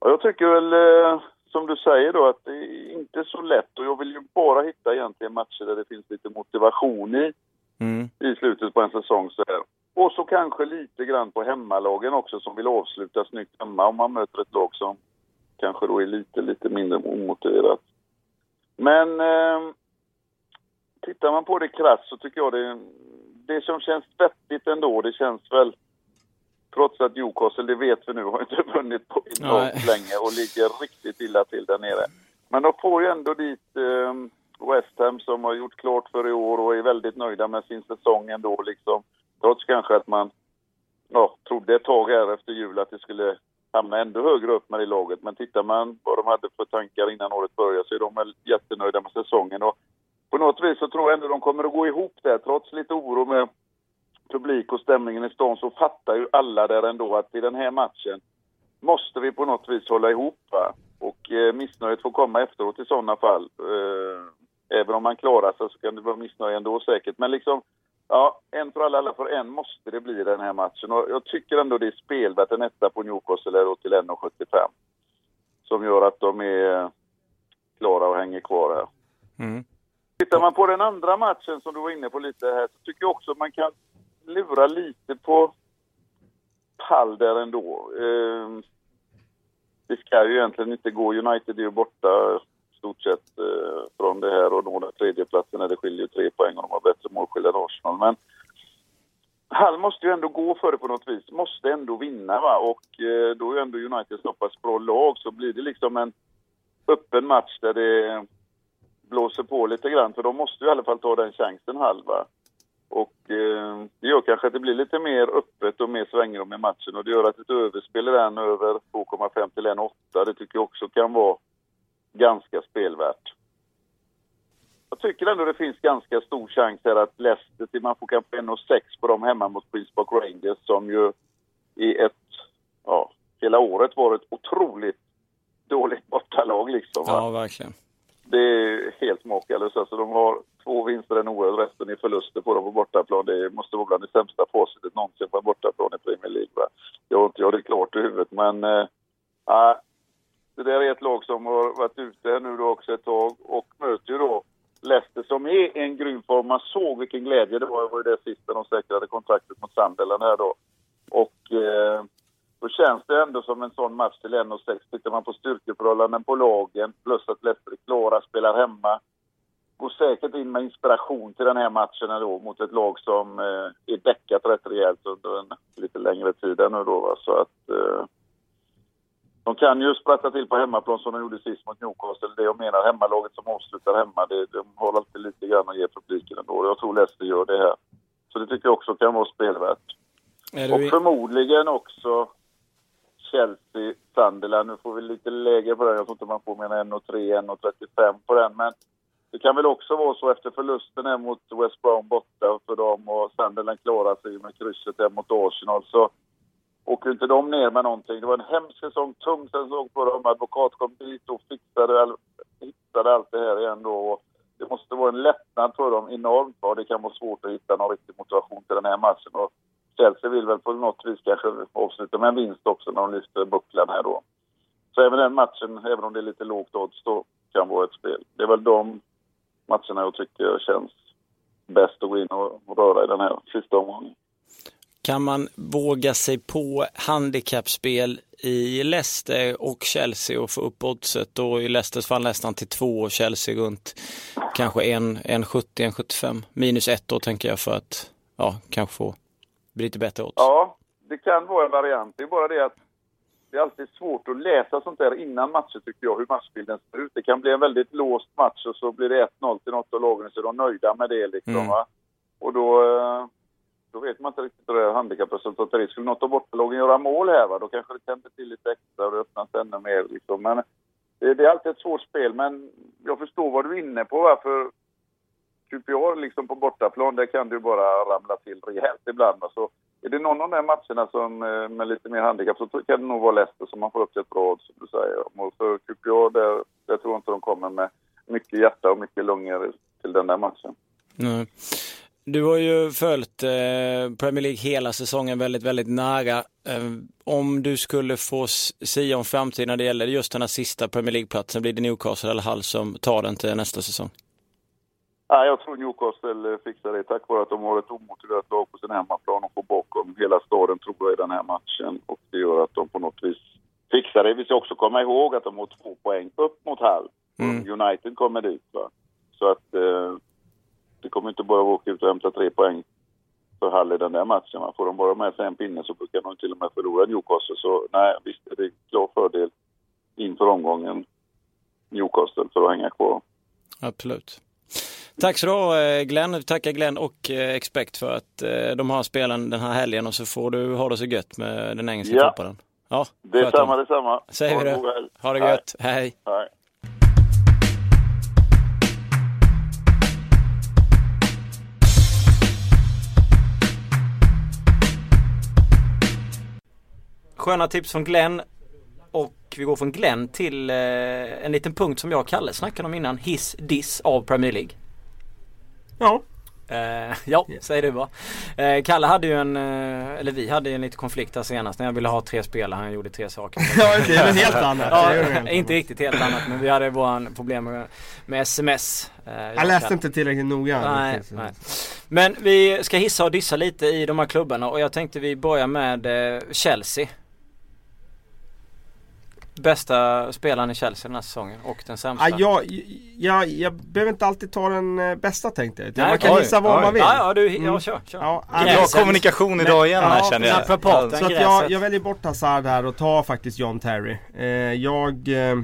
Jag tycker väl, eh, som du säger då, att det är inte så lätt. Och jag vill ju bara hitta egentligen matcher där det finns lite motivation i, Mm. i slutet på en säsong. Så här. Och så kanske lite grann på hemmalagen också som vill avsluta snyggt hemma om man möter ett lag som kanske då är lite, lite mindre omotiverat. Men eh, tittar man på det krasst så tycker jag det, det som känns vettigt ändå, det känns väl Trots att Newcastle, det vet vi nu, har inte vunnit på enormt länge och ligger riktigt illa till där nere. Men de får ju ändå dit eh, West Ham som har gjort klart för i år och är väldigt nöjda med sin säsong ändå liksom. Trots kanske att man ja, trodde ett tag här efter jul att det skulle hamna ändå högre upp med det laget. Men tittar man vad de hade för tankar innan året började så är de väl jättenöjda med säsongen. Och på något vis så tror jag ändå de kommer att gå ihop där. Trots lite oro med publik och stämningen i stan så fattar ju alla där ändå att i den här matchen måste vi på något vis hålla ihop. Va? Och eh, missnöjet får komma efteråt i sådana fall. Eh, även om man klarar sig så kan det vara missnöje ändå säkert. Men liksom, ja, en för alla, alla för en måste det bli den här matchen. Och jag tycker ändå det är spelvärt en etta på Newcastle är då till 1,75. Som gör att de är klara och hänger kvar här. Mm. Tittar man på den andra matchen som du var inne på lite här så tycker jag också man kan lura lite på pall där ändå. Eh, det ska ju egentligen inte gå. United är ju borta stort sett eh, från det här och nå den när det skiljer tre poäng och de har bättre målskillnad än Arsenal. Men Hall måste ju ändå gå för det på något vis. Måste ändå vinna va och eh, då är ju ändå United så pass bra lag så blir det liksom en öppen match där det blåser på lite grann för de måste ju i alla fall ta den chansen Hall va. Och eh, det gör kanske att det blir lite mer öppet och mer svängrum i matchen och det gör att ett överspel i den över 2,5 till 1,8 det tycker jag också kan vara ganska spelvärt. Jag tycker ändå det finns ganska stor chans här att Leicester, till man får kanske 1,6 på dem hemma mot Queens Park Rangers som ju i ett, ja, hela året varit otroligt dåligt bortalag liksom. Va? Ja, verkligen. Det är helt makalöst. Alltså de har två vinster en oerhörd. resten är förluster på dem på bortaplan. Det måste vara bland det sämsta facitet någonsin på en bortaplan i Premier League. Va? Jag har inte jag det klart i huvudet, men eh, äh, det där är ett lag som har varit ute nu då också ett tag och möter ju då Leicester som är en grym form. Man såg vilken glädje det var. Det var ju det sista de säkrade kontraktet mot Sunderland här då. Och eh, då känns det ändå som en sån match till 1,6. Tittar man på styrkeförhållanden på lagen plus att är klara, spelar hemma. Går säkert in med inspiration till den här matchen då mot ett lag som eh, är däckat rätt rejält under en lite längre tid än nu då. Va? Så att eh, de kan ju spratta till på hemmaplan som de gjorde sist mot Newcastle. Det jag menar, hemmalaget som avslutar hemma, det, de har alltid lite grann att ge publiken ändå. Jag tror Leicester gör det här. Så det tycker jag också kan vara spelvärt. Är Och förmodligen också Chelsea, Sunderland. Nu får vi lite lägre på den. Jag tror inte man får mer än 1,3, 1,35 på den. Men det kan väl också vara så efter förlusten här mot West Brom borta för dem och Sunderland klarar sig med krysset här mot Arsenal. Så åker inte de ner med någonting. Det var en hemsk säsong, tung säsong på dem. Advokat kom dit och fixade, all- hittade allt det här igen då. Och det måste vara en lättnad för dem enormt och det kan vara svårt att hitta någon riktig motivation till den här matchen. Och Chelsea vill väl på något vis kanske avsluta med en vinst också när de lyfter bucklan här då. Så även den matchen, även om det är lite lågt odds då, kan vara ett spel. Det är väl de matcherna jag tycker känns bäst att gå in och röra i den här sista omgången. Kan man våga sig på handikappspel i Leicester och Chelsea och få upp oddset och i Leicesters fall nästan till två och Chelsea runt kanske en, en 70, en 75. Minus ett då tänker jag för att ja, kanske få bli lite bättre odds. Ja, det kan vara en variant. Det är bara det att det är alltid svårt att läsa sånt där innan matcher tycker jag, hur matchbilden ser ut. Det kan bli en väldigt låst match och så blir det 1-0 till något av lagen så är de nöjda med det liksom Mm. Och då, eh, då vet man inte riktigt hur det handikappresultatet är. Skulle något av bortalagen göra mål här va, då kanske det tänder till lite extra och det öppnas ännu mer liksom. Men det, det är alltid ett svårt spel men jag förstår vad du är inne på va, för Typ QPR liksom på bortaplan, där kan du bara ramla till rejält ibland. Så är det någon av de här matcherna som, eh, med lite mer handikapp så kan det nog vara Leicester som man får upp till ett bra odds, som du säger. Och för QPR, där, där tror jag inte de kommer med mycket hjärta och mycket lungor till den där matchen. Nej. Du har ju följt eh, Premier League hela säsongen väldigt, väldigt nära. Eh, om du skulle få sia om framtiden när det gäller just den här sista Premier League-platsen, blir det Newcastle eller Hull som tar den till nästa säsong? Ja, jag tror Newcastle eh, fixar det tack vare att de har ett omotiverat lag på sin hemmaplan och får bakom hela staden tror jag i den här matchen. Och det gör att de på något vis fixar det. Vi ska också komma ihåg att de har två poäng upp mot Hull. Mm. United kommer dit va. Så att eh, det kommer inte bara åka ut och hämta tre poäng för Hull i den där matchen. Va? Får de bara med sig en pinne så kan de till och med förlora Newcastle. Så nej, visst är det en klar fördel inför omgången Newcastle för att hänga kvar. Absolut. Tack så du eh, Glenn. Vi tackar Glenn och eh, Expect för att eh, de har spelen den här helgen och så får du ha det så gött med den engelska Ja. fotbollen. Ja, Det är sköt om. samma, det är samma. Säger vi det. Ha det gött. Hej. Hej. Sköna tips från Glenn. Och vi går från Glenn till en liten punkt som jag och Kalle snackade om innan. Hiss, diss av Premier League. Ja, Eh, ja, säger du bara. Eh, Kalle hade ju en, eh, eller vi hade ju en liten konflikt där senast när jag ville ha tre spelare. Han gjorde tre saker. *laughs* ja är något helt annat. Ja, inte riktigt helt annat men vi hade våran problem med, med sms. Eh, Jag och läste Kalle. inte tillräckligt noga. Nej, nej. Men vi ska hissa och dissa lite i de här klubbarna och jag tänkte vi börjar med eh, Chelsea. Bästa spelaren i Chelsea den här säsongen och den sämsta. Ah, jag, jag, jag behöver inte alltid ta den eh, bästa tänkte jag. Nej, Man kan gissa vad man vill. Ja, ja, du, ja Mm. kör, kör. Ja, Bra Gräset. kommunikation idag igen här Ja, känner jag. naprapaten. Så att jag, jag väljer bort Hazard här och tar faktiskt John Terry. Eh, jag eh,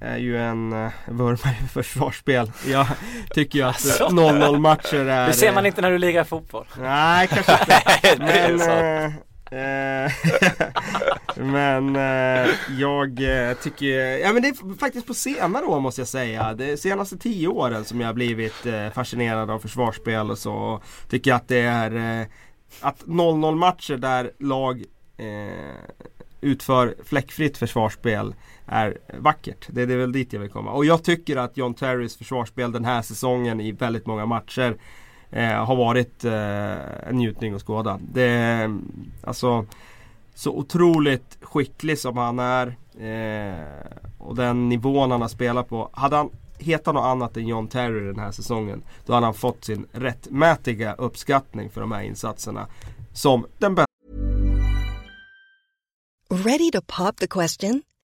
är ju en eh, vurmare för försvarsspel. Jag tycker ju att Alltså. eh, 0-0 matcher är... Det ser man inte när du lirar fotboll. Nej, kanske inte. *laughs* Men, Eh, *laughs* men eh, jag eh, tycker, ja men det är faktiskt på senare år måste jag säga. De senaste tio åren som jag har blivit eh, fascinerad av försvarsspel och så. Och tycker att det är eh, att 0-0 matcher där lag eh, utför fläckfritt försvarsspel är vackert. Det, det är väl dit jag vill komma. Och jag tycker att John Terrys försvarsspel den här säsongen i väldigt många matcher eh, har varit eh, en njutning att skåda. Det alltså så otroligt skicklig som han är eh, och den nivån han har spelat på. Hade han hetat något annat än John Terry den här säsongen då hade han fått sin rättmätiga uppskattning för de här insatserna som den bästa Ready to pop the question?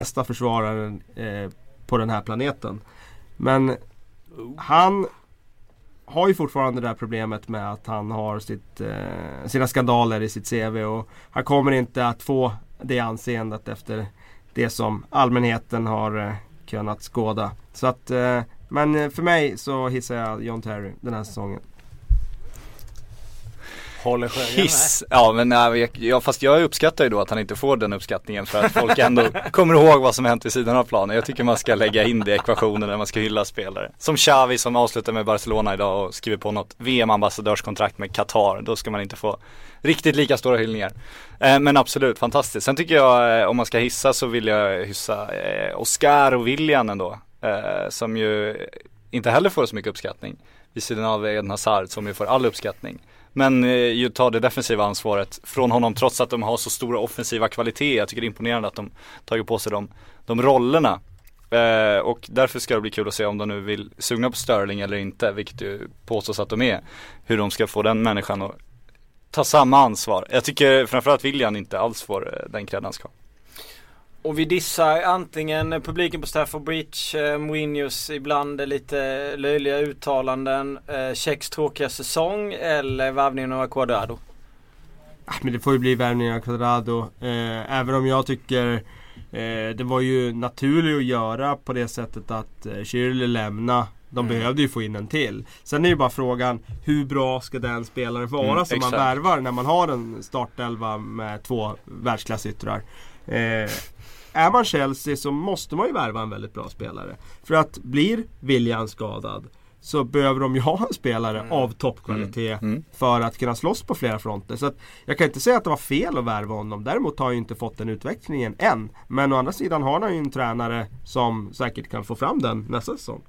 Bästa försvararen eh, på den här planeten. Men han har ju fortfarande det här problemet med att han har sitt, eh, sina skandaler i sitt CV och han kommer inte att få det anseendet efter det som allmänheten har eh, kunnat skåda. Så att, eh, men eh, för mig så hissar jag John Terry den här säsongen. Håller Sjögren med? Hiss, ja men nej, jag, jag, fast jag uppskattar ju då att han inte får den uppskattningen för att folk ändå *laughs* kommer ihåg vad som hänt vid sidan av planen. Jag tycker man ska lägga in det i ekvationen när man ska hylla spelare. Som Xavi som avslutar med Barcelona idag och skriver på något VM-ambassadörskontrakt med Qatar. Då ska man inte få riktigt lika stora hyllningar. Eh, men absolut, fantastiskt. Sen tycker jag, eh, om man ska hissa så vill jag hyssa eh, Oscar och William ändå. Eh, som ju inte heller får så mycket uppskattning. Vid sidan av Eden Hazard som ju får all uppskattning. Men eh, ju ta det defensiva ansvaret från honom trots att de har så stora offensiva kvaliteter. Jag tycker det är imponerande att de tagit på sig de, de rollerna. Eh, och därför ska det bli kul att se om de nu vill sugna på Sterling eller inte, vilket ju påstås att de är. Hur de ska få den människan att ta samma ansvar. Jag tycker framförallt William inte alls får eh, den cred han ska. Och vi dissar antingen publiken på Stafford Bridge, eh, Mourinhos ibland lite löjliga uttalanden, eh, Tjecks tråkiga säsong eller värvningen av Cuadrado. Ah, Men det får ju bli värvningen av Quadrado. Eh, även om jag tycker eh, det var ju naturligt att göra på det sättet att eh, Schürrle lämna. De Mm. behövde ju få in en till. Sen är ju bara frågan hur bra ska den spelaren vara Mm, som man exakt. värvar när man har en startelva med två världsklassyttrar. Eh, är man Chelsea så måste man ju värva en väldigt bra spelare. För att blir William skadad så behöver de ju ha en spelare av toppkvalitet Mm. för att kunna slåss på flera fronter. Så jag kan inte säga att det var fel att värva honom. Däremot har jag ju inte fått den utvecklingen än. Men å andra sidan har han ju en tränare som säkert kan få fram den nästa säsong.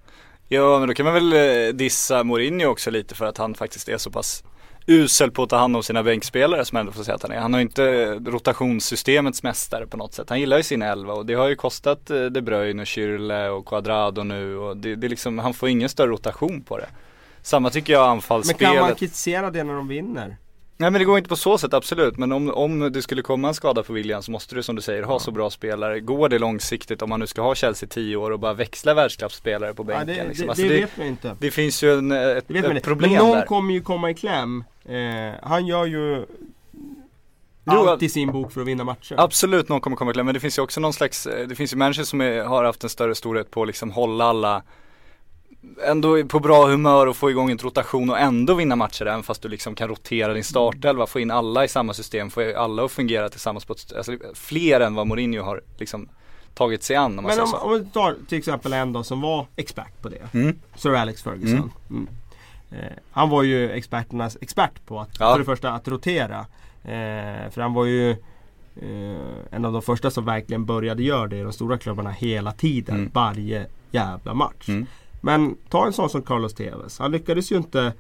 Ja men då kan man väl eh, dissa Mourinho också lite för att han faktiskt är så pass usel på att ta hand om sina bänkspelare som ändå får säga att han är. Han har inte rotationssystemets mästare på något sätt. Han gillar ju sin elva och det har ju kostat eh, De Bruyne och Schürrle och Quadrado nu och det, det liksom, han får ingen större rotation på det. Samma tycker jag Men anfallsspelet. kan man kritisera det när de vinner? Nej men det går inte på så sätt absolut men om, om det skulle komma en skada på William så måste du som du säger ha så bra spelare. Går det långsiktigt om man nu ska ha Chelsea 10 år och bara växla världsklasspelare på Ja, bänken? det, liksom? det, Alltså, det, det, vet man inte. det finns ju en, ett, man ett inte. problem Men någon där. kommer ju komma i kläm. Eh, han gör ju allt i sin bok för att vinna matcher. Absolut någon kommer komma kläm men det finns ju också någon slags, eh, det finns ju människor som är, har haft en större storhet på att liksom hålla alla ändå på bra humör och få igång en rotation och ändå vinna matcher även fast du liksom kan rotera din startelva, få in alla i samma system, få alla att fungera tillsammans på ett, alltså fler än vad Mourinho har liksom tagit sig an om man Men säger om, så. om vi tar till exempel en då som var expert på det. Mm. Sir Alex Ferguson. Mm. Eh, han var ju experternas expert på att, Ja. för det första att rotera. Eh, för han var ju eh, en av de första som verkligen började göra det i de stora klubbarna hela tiden. Mm. Varje jävla match. Mm. Men ta en sån som Carlos Tevez. Han lyckades ju inte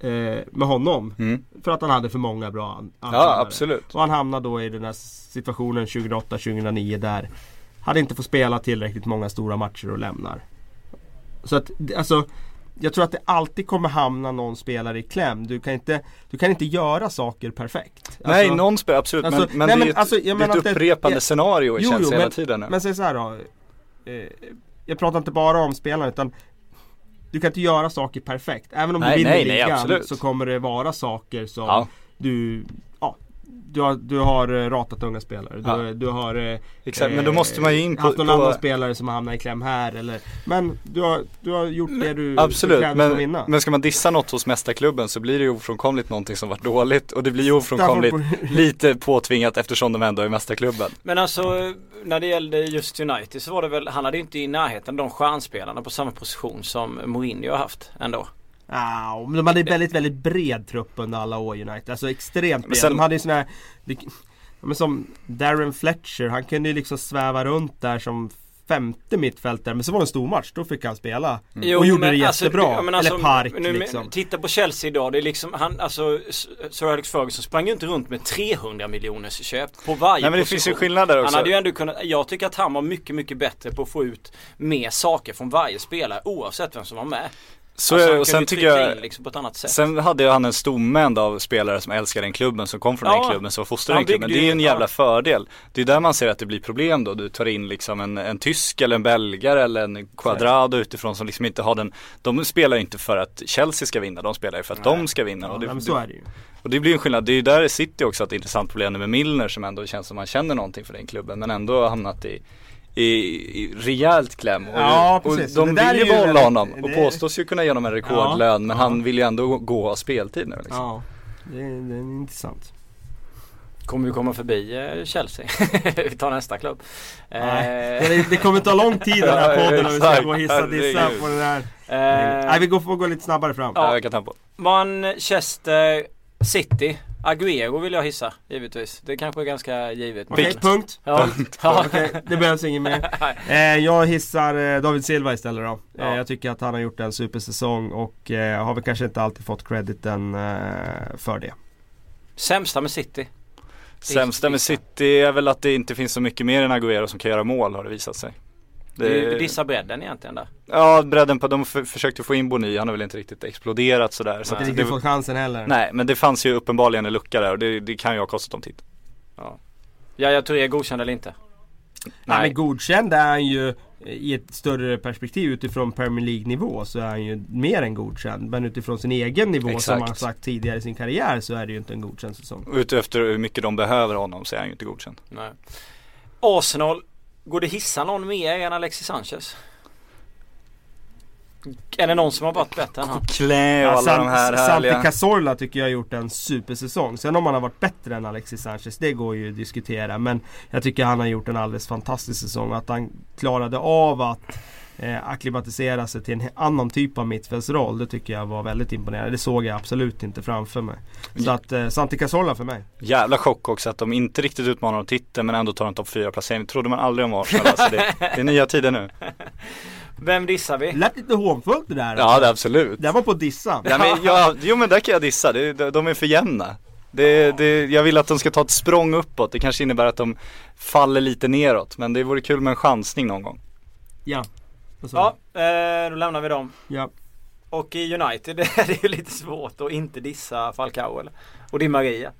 eh, med honom. Mm. För att han hade för många bra an- Ja anfallare. absolut. Och han hamnade då i den här situationen 2008-2009 där han inte får spela tillräckligt många stora matcher och lämnar. Så att alltså jag tror att det alltid kommer hamna någon spelare i kläm. Du kan inte, du kan inte göra saker perfekt. Nej Alltså- någon spelar absolut alltså, men, men nej, det är men ju ett, alltså, jag det är ett det- upprepande ja, scenario i Jo, Chelsea jo, hela men- tiden nu. Men säg så här då. Eh, jag pratar inte bara om spelarna utan du kan inte göra saker perfekt. Även om Nej, du vinner nej, nej, ligan så kommer det vara saker som Ja. du du har, du har eh, ratat unga spelare. Du, Ja. du har eh, Exakt, men då måste man ju in på, haft någon på annan spelare som har hamnat i kläm här eller Men du har, du har gjort det du Absolut, att men, vinna. men ska man dissa något hos mästarklubben så blir det ju ofrånkomligt någonting som varit dåligt och det blir ju ofrånkomligt lite påtvingat eftersom de ändå är mästarklubben. Men alltså när det gällde just United så var det väl, han hade ju inte i närheten de stjärnspelarna på samma position som Mourinho har haft ändå. Ja, men de hade en väldigt, väldigt bred trupp under alla år United. Alltså extremt bred. sen- De hade ju sån här, men som Darren Fletcher, han kunde ju liksom sväva runt där som femte mittfältare. Men så var det en stor match, då fick han spela. Jo, och gjorde men det alltså, jättebra. alltså, Eller Park nu, liksom. Titta på Chelsea idag. Det är liksom, han, alltså Sir Alex Ferguson sprang ju inte runt med 300 miljoners köp på varje Nej men det position. finns ju skillnad där Han också. hade ju ändå kunnat, jag tycker att han var mycket, mycket bättre på att få ut mer saker från varje spelare oavsett vem som var med. Så Alltså, är det, och sen ju tycker jag in liksom på ett annat sätt. Sen hade ju han en stomme av spelare som älskar den klubben som kom från Ja. den klubben som var fostrade Han den klubben. Det är ju ju- en jävla ja. fördel. Det är där man ser att det blir problem då. Du tar in liksom en, en tysk eller en belgare eller en quadrado utifrån som liksom inte har den De spelar ju inte för att Chelsea ska vinna, de spelar ju för att de ska vinna. Ja, och, det, men så är det ju. och det blir en skillnad. Det är ju där City också ett intressant problem med Milner som ändå känns som man känner någonting för den klubben men ändå har hamnat i i, i rejält kläm och, Ja, och precis. de vill är ju behålla honom och det- påstås ju kunna ge honom en rekordlön men Ja, han ja. vill ju ändå gå och ha speltid nu liksom. Ja, det är, det är intressant. Kommer vi komma förbi eh, Chelsea? *laughs* vi tar nästa klubb. Nej, Eh, det, det kommer ta lång tid den här *laughs* Ja, podden om vi ska gå och hissa dissa på den här. eh, Nej, vi går, får gå lite snabbare fram. Ja. Ja, ta på. Manchester City. Agüero vill jag hissa, givetvis. Det kanske är ganska givet. Okej, men- punkt. *laughs* Ja, *laughs* ja. Okej, det behövs inget mer. *laughs* Eh, jag hissar eh, David Silva istället då. Ja. Eh, jag tycker att han har gjort en supersäsong och eh, har väl kanske inte alltid fått crediten eh, för det. Sämsta med City. Sämsta med City är väl att det inte finns så mycket mer än Agüero som kan göra mål har det visat sig. Det, dissar bredden egentligen där. ja, bredden på, de försökte få in Boni, han har väl inte riktigt exploderat sådär. Så Inte att riktigt fått chansen heller. nej, men det fanns ju uppenbarligen en lucka där och det, det kan ju ha kostat dem tid. Ja, jag tror jag är godkänd eller inte. Nej. men godkänd är han ju eh, i ett större perspektiv utifrån Premier League nivå så är han ju mer än godkänd. Men utifrån sin egen nivå som Exakt. han har sagt tidigare i sin karriär så är det ju inte en godkänd säsong. Utefter hur mycket de behöver honom så är han ju inte godkänd. Nej. Arsenal. Går det hissa någon mer än Alexis Sanchez? Är det någon som har varit bättre än han? *laughs* Klä och alla de här Santi. Cazorla tycker jag har gjort en supersäsong. Sen om han har varit bättre än Alexis Sanchez, det går ju att diskutera. Men jag tycker han har gjort en alldeles fantastisk säsong. Att han klarade av att eh, akklimatisera sig till en annan typ av mittfältsroll. Det tycker jag var väldigt imponerande. Det såg jag absolut inte framför mig. Så att eh, Santi Cazorla för mig. Jävla chock också att de inte riktigt utmanar om titeln men ändå tar en topp 4 placering. trodde man aldrig om Arsenal alltså det, det är nya tider nu. *laughs* Vem dissar vi? Lät lite hånfullt det där. Ja det är absolut. Det var på att dissa. Ja, men, ja, jo men där kan jag dissa, de, de är för jämna. Det, det, jag vill att de ska ta ett språng uppåt, det kanske innebär att de faller lite neråt. Men det vore kul med en chansning någon gång. Ja. Ja, eh, då lämnar vi dem. ja. Och i United *laughs* är det ju lite svårt att inte dissa Falcao eller? Och Di Maria.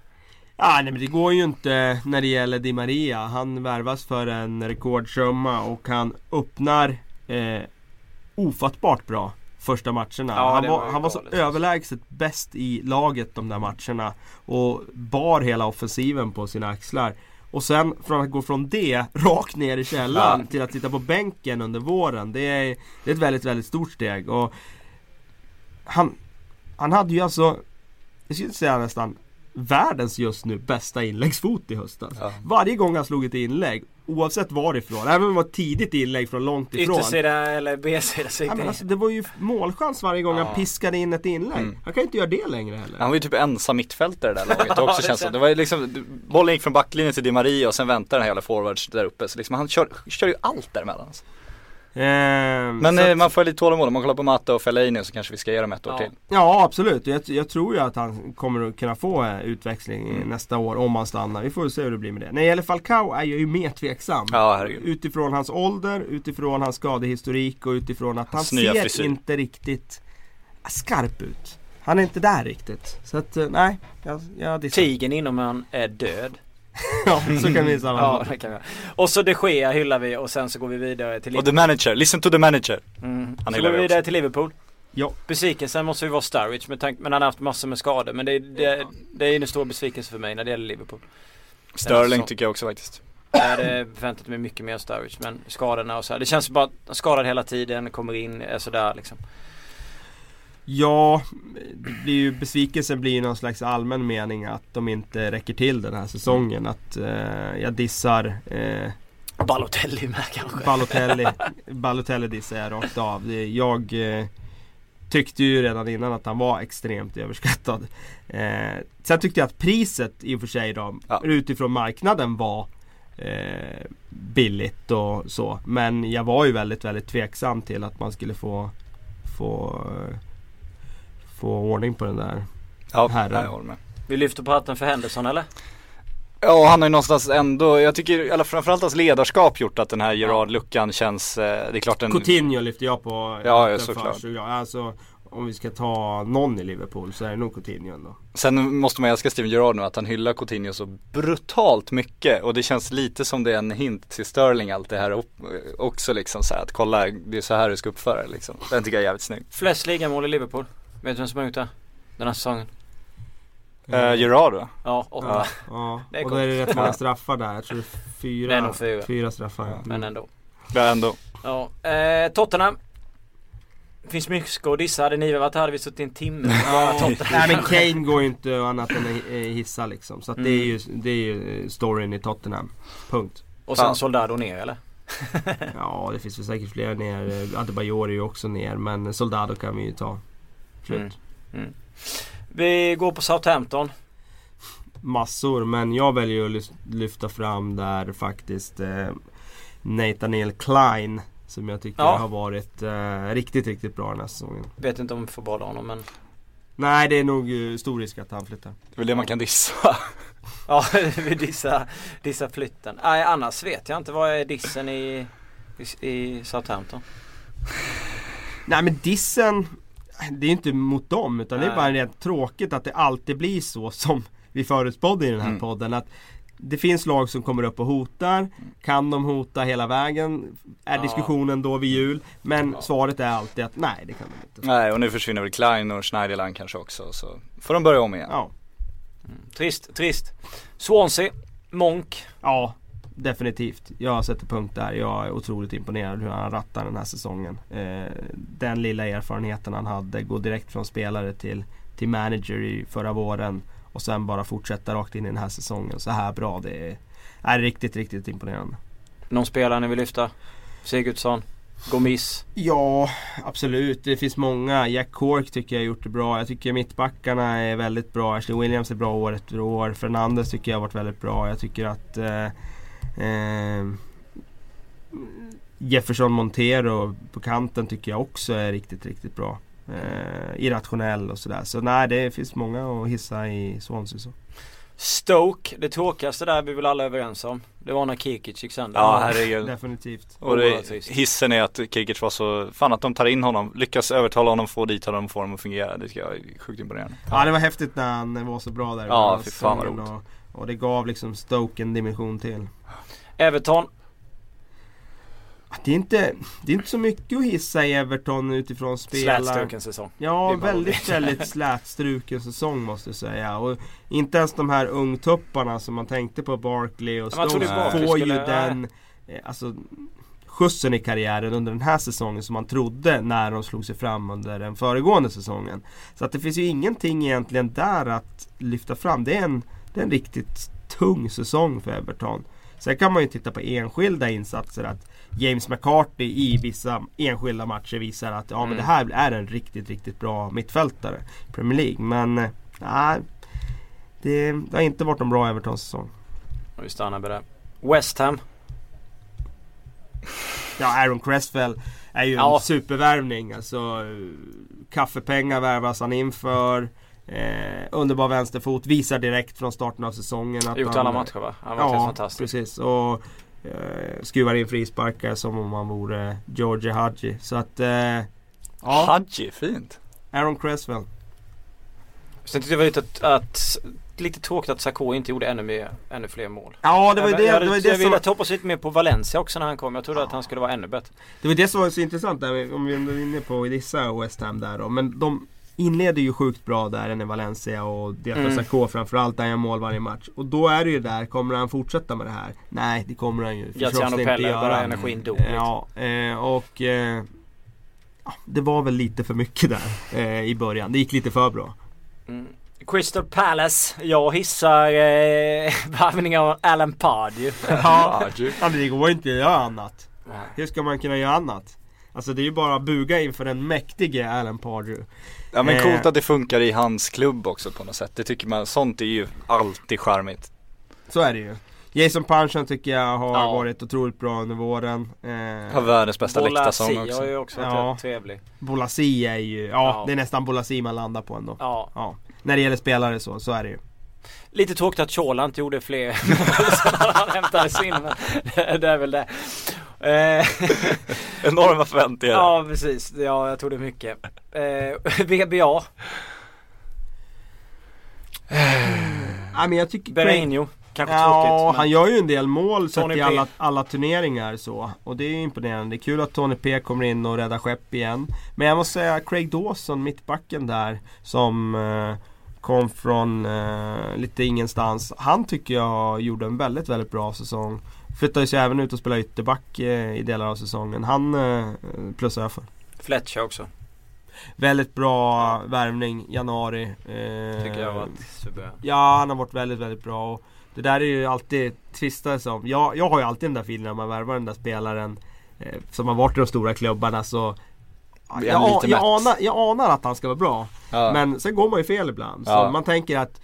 Ah, nej men det går ju inte när det gäller Di Maria. Han värvas för en rekordsumma och han öppnar eh, ofattbart bra första matcherna. Ja, han det var, var han var så alltså. överlägset bäst i laget de där matcherna. Och bar hela offensiven på sina axlar. Och sen från att gå från det rakt ner i källaren Ja. till att sitta på bänken under våren. Det är, det är ett väldigt, väldigt stort steg. Och han, han hade ju alltså, jag skulle säga nästan världens just nu bästa inläggsfot i höstas. Ja. Varje gång han slog ett inlägg, oavsett varifrån, även om det var ett tidigt inlägg från långt ifrån. Yttersida eller B-sida Ja, men det alltså, det var ju målchans varje gång Ja. han piskade in ett inlägg. Mm. Han kan ju inte göra det längre heller. Han var ju typ ensam mittfältare där laget *laughs* också det känns det. Det var liksom, bollen gick från backlinjen till Di Maria och sen väntade den här jävla forwards där uppe. Så liksom han kör, kör ju allt däremellan. Alltså. Ehm, Men eh, att- man får lite tålamod, om man kollar på Matta och Fellaini så kanske vi ska ge dem ett år Ja. till. Ja absolut, jag, jag tror ju att han kommer att kunna få eh, utväxling Mm. nästa år om han stannar. Vi får se hur det blir med det. När det gäller Falcao är jag ju mer tveksam. Ja. Utifrån hans ålder, utifrån hans skadehistorik och utifrån att Hans han ser frisyr. inte riktigt skarp ut. Han är inte där riktigt. Så att eh, nej, jag, jag dissar. Tigern inom han är död. *laughs* Ja, så kan vi Ja, sammanfatta. det kan vi. Och så de Gea hyllar vi och sen så går vi vidare till Och the manager, listen to the manager. Mm. Han Så går vi vi vidare också. till Liverpool. Ja. Besvikelsen måste ju vara Sturridge med tanke, men han har haft massor med skador. Men det, det, det är en stor besvikelse för mig när det gäller Liverpool. Sterling tycker jag också faktiskt. Jag hade förväntat mig mycket mer Sturridge men skadorna och så här. Det känns bara skadad hela tiden, kommer in, är sådär liksom. Ja, blir ju, besvikelsen blir ju någon slags allmän mening att de inte räcker till den här säsongen. Att eh, jag dissar eh, Balotelli med kanske. Balotelli. *laughs* Balotelli dissar jag rakt av. Jag eh, tyckte ju redan innan att han var extremt överskattad. Eh, sen tyckte jag att priset i och för sig då, Ja. utifrån marknaden var eh, billigt och så. Men jag var ju väldigt, väldigt tveksam till att man skulle få få, eh, få ordning på den där. Ja, Herren. jag håller med. Vi lyfter på hatten för Henderson eller? Ja, han har ju någonstans ändå, jag tycker eller framförallt hans ledarskap gjort att den här Gerard-luckan känns, eh, det är klart den Coutinho lyfter jag på. Ja, ja, såklart. för, så alltså, om vi ska ta någon i Liverpool så är det nog Coutinho ändå. Sen måste man älska Steven Gerrard nu att han hyllar Coutinho så brutalt mycket och det känns lite som det är en hint till Sterling allt det här upp- också liksom så här, att kolla det är så här du ska uppföra liksom. Den tycker jag är jävligt snygg. Flest ligamål i Liverpool. Vet du vem som har gjort det? Den här säsongen? Uh, Gerrard va? Ja, åtta. Ja, *laughs* ja. Det är och då är det rätt många Ja. *laughs* straffar där. Jag tror det är fyra, Det är nog fyra. fyra straffar. Ja, Men ändå. Det är ändå. Ja, eh, Tottenham. Finns mycket att dissa. Hade ni varit här hade vi suttit en timme. Ja. Nej men Kane går ju inte annat än att eh, hissa liksom. Så att det, är Mm. ju, det är ju storyn i Tottenham. Punkt. Och sen Ja. Soldado ner eller? Ja det finns väl säkert fler ner. Adebayor är ju också ner. Men Soldado kan vi ju ta. Slut. Mm. Mm. Vi går på Southampton. Massor. Men jag väljer att lyfta fram där faktiskt eh, Nathaniel Klein. Som jag tycker Ja. har varit eh, riktigt, riktigt bra den här säsongen. Vet inte om vi får behålla honom men Nej det är nog eh, stor risk att han flyttar. Det är väl det man kan dissa. *laughs* Ja, *laughs* vi dissar, dissar flytten. Nej, annars vet jag inte. Vad är dissen i, i, i Southampton? Nej men dissen Det är inte mot dem utan det är Nej. bara rent tråkigt att det alltid blir så som vi förutspådde i den här Mm. podden. Att det finns lag som kommer upp och hotar. Kan de hota hela vägen? Är Ja. diskussionen då vid jul? Men Ja. svaret är alltid att nej det kan de inte. Nej och nu försvinner väl Klein och Schneiderland kanske också så får de börja om igen. Ja, Trist, trist. Swansea, Monk. ja definitivt. Jag sätter punkt där. Jag är otroligt imponerad hur han rattar den här säsongen. Eh, den lilla erfarenheten han hade, gå direkt från spelare till, till manager i förra våren. Och sen bara fortsätta rakt in i den här säsongen. Så här bra. Det är, är riktigt, riktigt imponerande. Någon spelare ni vill lyfta? Sigurdsson, Gomis. Ja, absolut. Det finns många. Jack Cork tycker jag har gjort det bra. Jag tycker mittbackarna är väldigt bra. Ashley Williams är bra år efter år. Fernandes tycker jag har varit väldigt bra. Jag tycker att eh, eh, Jefferson Montero på kanten tycker jag också är riktigt, riktigt bra. Eh, irrationell och sådär. Så nej, det finns många att hissa i Swansea. Så. Stoke, det tråkigaste där är vi väl alla överens om. Det var när Kikic gick sönder. Ja herregud. Definitivt. Och det, hissen är att Kikic var så, fan att de tar in honom, lyckas övertala honom, få dit honom, få honom att fungera. Det är sjukt imponerande. Ja, det var häftigt när han var så bra där Ja, fy fan vad säsongen och, och det gav liksom Stoke en dimension till. Everton, det, är inte, det är inte så mycket att hissa i Everton utifrån spela. Slätstruken säsong. Ja, väldigt, väldigt slätstruken säsong måste jag säga. Och inte ens de här ungtupparna som man tänkte på, Barkley och Stones, får ju den eh, alltså, skjutsen i karriären under den här säsongen som man trodde när de slog sig fram under den föregående säsongen. Så att det finns ju ingenting egentligen där att lyfta fram. Det är en, det är en riktigt tung säsong för Everton. Sen kan man ju titta på enskilda insatser. att James McCarthy i vissa enskilda matcher visar att ja, men Mm. det här är en riktigt, riktigt bra mittfältare i Premier League. Men eh, nej, det, det har inte varit en bra Everton-säsong. Vi stannar med det. West Ham. Ja, Aaron Cresswell är ju Ja. en supervärvning. Alltså, kaffepengar värvas han inför. Eh, underbar vänsterfot, visar direkt från starten av säsongen att Gjort han, alla matcher va? Han var ja, Ja, fantastisk. precis. Och eh, skruvar in frisparkar som om han vore George Hadji. Så att, eh, ja, Hadji, fint. Aaron Cresswell. Sen tyckte jag det var lite, att, att lite tråkigt att Sarko inte gjorde ännu, mer, ännu fler mål. Ja, det var ju det, jag, det, var ju jag det ville som... hoppas lite mer på Valencia också när han kom. Jag trodde att han skulle vara ännu bättre. Det var det som var så intressant där, om vi är inne på Idissa och West Ham där då. Men de inleder ju sjukt bra där i Valencia och Diaz Mm. Sarko framförallt där han gör mål varje match. Och då är det ju där, kommer han fortsätta med det här? Nej, det kommer han ju förstås inte Pelle, göra. bara energin dog lite. Ja, eh, och eh, ja, det var väl lite för mycket där eh, i början. Det gick lite för bra. Mm. Crystal Palace. Jag hissar eh, *laughs* värvningen av Alan Pardew. *laughs* Ja, men det går inte att göra annat. Hur ska man kunna göra annat? Alltså det är ju bara att buga inför den mäktige Alan Pardew. Ja men Eh. coolt att det funkar i hans klubb också på något sätt. Det tycker man, sånt är ju alltid charmigt. Så är det ju. Jason Punchen tycker jag har Ja. varit otroligt bra under våren. Har Eh, världens bästa läktarsång Bolasi har också. ju också varit Ja. rätt trevlig. Bolasi är ju, ja, Ja. det är nästan Bolasi man landar på ändå. Ja. Ja. När det gäller spelare så, så är det ju. Lite tråkigt att Chola inte gjorde fler *laughs* mål sen han hämtades in. Men det, det är väl det. Eh, *laughs* Enorma förväntningar. ja precis. Ja jag tror det är mycket. Eh, *laughs* VBA. Ja, men jag tycker Bereinho. Kanske Ja, tråkigt. men- han gör ju en del mål sett i alla, alla turneringar så. Och det är ju imponerande. Det är kul att Tony P kommer in och räddar skepp igen. Men jag måste säga Craig Dawson, mittbacken där, som eh, kom från eh, lite ingenstans. Han tycker jag gjorde en väldigt, väldigt bra säsong. Flyttades ju även ut och spelade ytterback eh, i delar av säsongen. Han eh, plussar jag för. Fletcher också. Väldigt bra värvning, januari. Eh, Tycker jag var super. Ja, han har varit väldigt, väldigt bra. Och det där är ju alltid tvista som. Jag, jag har ju alltid den där feelingen när man värvar den där spelaren eh, som har varit i de stora klubbarna så jag, jag, jag, anar, jag anar att han ska vara bra. Ja. Men sen går man ju fel ibland. Så Ja. man tänker att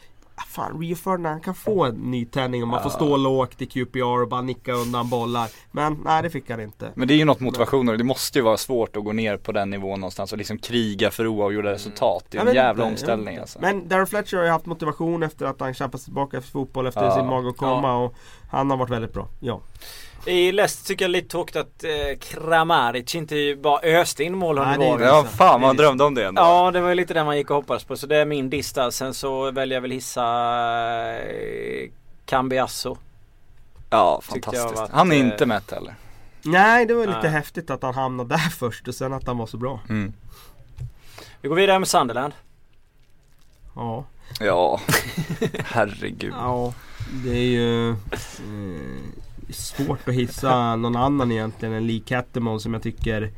Fan, Rio Ferdinand kan få en nytändning och man får stå lågt i QPR och bara nicka undan bollar. Men nej, det fick han inte. Men det är ju något motivationer det måste ju vara svårt att gå ner på den nivån någonstans och liksom kriga för oavgjorda resultat. Det är en jävla inte, omställning alltså. Men Darren Fletcher har ju haft motivation efter att han kämpat tillbaka efter fotboll efter Ja. sin mage att komma och han har varit väldigt bra. Ja. I Leicester tycker jag lite tråkigt att eh, Kramaric inte bara öste in mål under våren. Ja fan man drömde om det ändå. Ja det var ju lite det man gick och hoppades på så det är min diss där. Sen så väljer jag väl hissa eh, Cambiasso. Ja fantastiskt. att, Han är eh, inte mätt heller. Nej, det var lite Nej. häftigt att han hamnade där först och sen att han var så bra. Mm. Vi går vidare med Sunderland. Ja. Ja, *laughs* herregud. Ja, det är ju eh, svårt att hissa någon annan egentligen än Lee Cattermole som jag tycker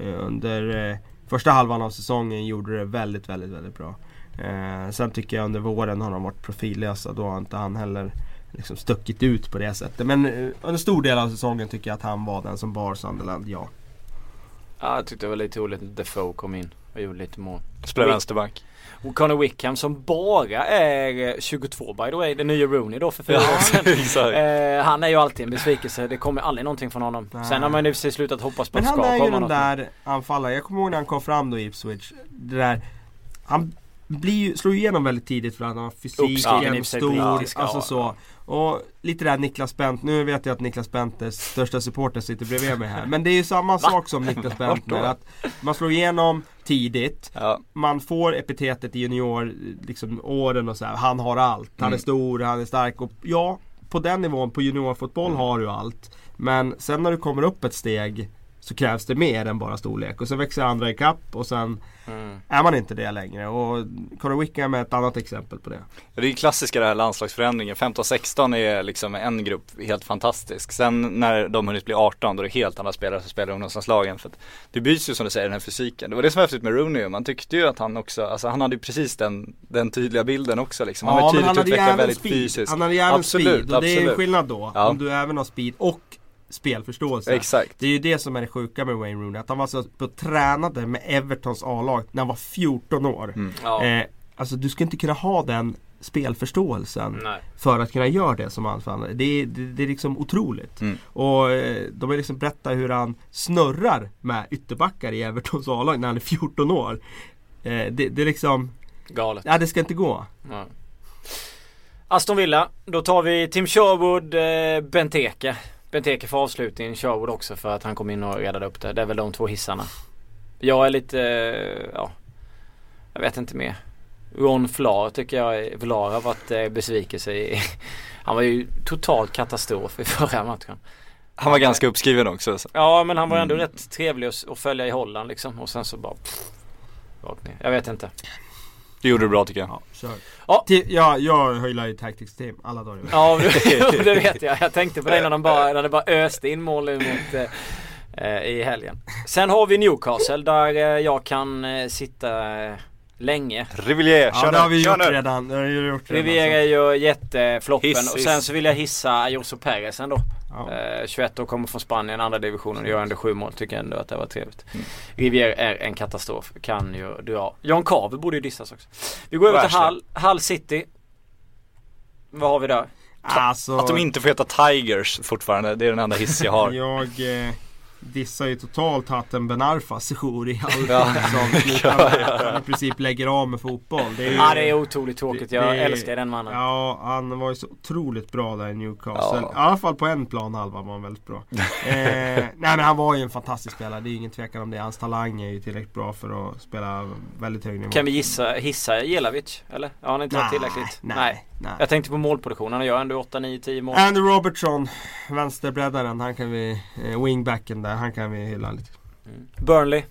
eh, under eh, första halvan av säsongen gjorde det väldigt, väldigt, väldigt bra. Eh, sen tycker jag under våren har de varit profillösa. Då har inte han heller liksom stuckit ut på det sättet. Men eh, under stor del av säsongen tycker jag att han var den som bar Sunderland, ja. Ja, jag tyckte det var lite roligt att Defoe kom in och gjorde lite mål. Spelar vänsterback. Och Connor Wickham som bara är eh, 22 by the way, den nya Rooney då för fyra år sedan. *laughs* Eh, han är ju alltid en besvikelse. Det kommer aldrig någonting från honom. Nej. Sen har man ju sig slutat hoppas på Men att det han ska är ju den där anfallaren. Jag kommer ihåg när han kom fram då i Ipswich. Det där, han blir ju, slår ju igenom väldigt tidigt för att han har fysiken, stor, alltså så. Och lite där Niklas Bent, nu vet jag att Niklas Benters största supporter sitter bredvid mig här. Men det är ju samma sak som Niklas Bentner. Att man slår igenom tidigt. Ja, Man får epitetet i junior, liksom åren och så här. Han har allt. Han är Mm. stor, han är stark. Och ja, på den nivån, på juniorfotboll har du allt. Men sen när du kommer upp ett steg så krävs det mer än bara storlek. Och så växer andra ikapp och sen Mm. är man inte det längre. Och Conor Wickham är ett annat exempel på det. Det är ju klassiska det här landslagsförändringen. 15-16 är liksom en grupp helt fantastisk. Sen när de hunnit bli 18 då är det helt andra spelare som spelar i ungdomslandslagen. För att det byts ju som du säger den här fysiken. Det var det som var häftigt med Rooney. Man tyckte ju att han också, alltså han hade ju precis den, den tydliga bilden också liksom. Han var tydligt utvecklad även väldigt speed. fysiskt. Han hade ju även Absolut, speed och det är en skillnad då. Ja. Om du även har speed och spelförståelse. Exakt. Det är ju det som är det sjuka med Wayne Rooney. Att han var så på och tränade med Evertons A-lag när han var 14 år. Mm. Ja. Eh, alltså du ska inte kunna ha den spelförståelsen Nej. för att kunna göra det som han fann. Det, är- det, det är liksom otroligt. Mm. Och eh, de har liksom berättat hur han snurrar med ytterbackar i Evertons A-lag när han är 14 år. Eh, det, det är liksom, Galet. ja det ska inte gå. Ja. Aston Villa, då tar vi Tim Sherwood, eh, Benteke. Benteke för avslutning, Sherwood också för att han kom in och räddade upp det. Det är väl de två hissarna. Jag är lite, ja, jag vet inte mer. Ron Flar tycker jag, Vlar har varit eh, besvikelse i. *laughs* Han var ju totalt katastrof i förra matchen. Han var ganska uppskriven också. Så. Ja men han var ändå Mm. rätt trevlig att, följa i Holland liksom och sen så bara pff. Jag vet inte. Det gjorde du bra tycker jag. Ja, kör. Ja. Ja, jag hyllar ju Tactics Team alla dagar. Ja *laughs* det, det vet jag. Jag tänkte på det *laughs* när de bara, när det bara öste in mål mot eh, eh, i helgen. Sen har vi Newcastle där eh, jag kan eh, sitta länge. Rivière, Ja kör det har vi gjort redan. Det har vi gjort redan Riviera gör jättefloppen Hiss, och hiss. sen så vill jag hissa Ayoso Perez ändå. Ja. Eh, 21 år kommer från Spanien, andra divisionen, gör ändå sju mål. Tycker ändå att det var trevligt. Mm. Riviera är en katastrof, kan ju dra. John Carver borde ju dissas också. Vi går över till. Hull, Hull City. Vad har vi där? Alltså, Att de inte får heta Tigers fortfarande, det är den enda hiss jag har. *laughs* jag eh, dissar ju totalt Hatem Ben Arfa sejour i all Ja. som med att han i princip lägger av med fotboll. Det är ju, Ja det är otroligt tråkigt, jag det- älskar den mannen. Ja, han var ju så otroligt bra där i Newcastle. Ja. I alla fall på en plan halva var han väldigt bra. *laughs* eh, nej men han var ju en fantastisk spelare, det är ingen tvekan om det. Hans talang är ju tillräckligt bra för att spela väldigt hög nivå. Kan vi gissa, hissa Jelavic? Eller? Ja han har inte varit tillräckligt? Nej, nej. Jag tänkte på målproduktionen, han gör ändå 8, 9, 10 mål. Andy Robertson, vänsterbreddaren, han kan vi, eh, wingbacken där, han kan vi hylla lite. Mm. Burnley.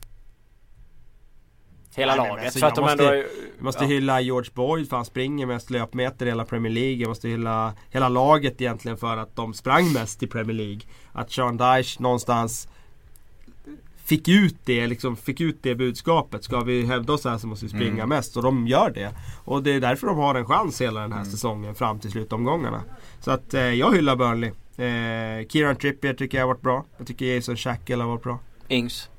Hela Nej, laget. alltså, att de jag ändå måste- är, Vi måste ja. hylla George Boyd för han springer mest löpmeter i hela Premier League. Jag måste hylla hela laget egentligen för att de sprang mest i Premier League. Att Sean Dyche någonstans fick ut det, liksom fick ut det budskapet. Ska vi hävda oss här så måste vi springa Mm. mest och de gör det. Och det är därför de har en chans hela den här Mm. säsongen fram till slutomgångarna. Så att eh, jag hyllar Burnley. Eh, Kieran Trippier tycker jag har varit bra. Jag tycker Jason Shackle har varit bra. Ings.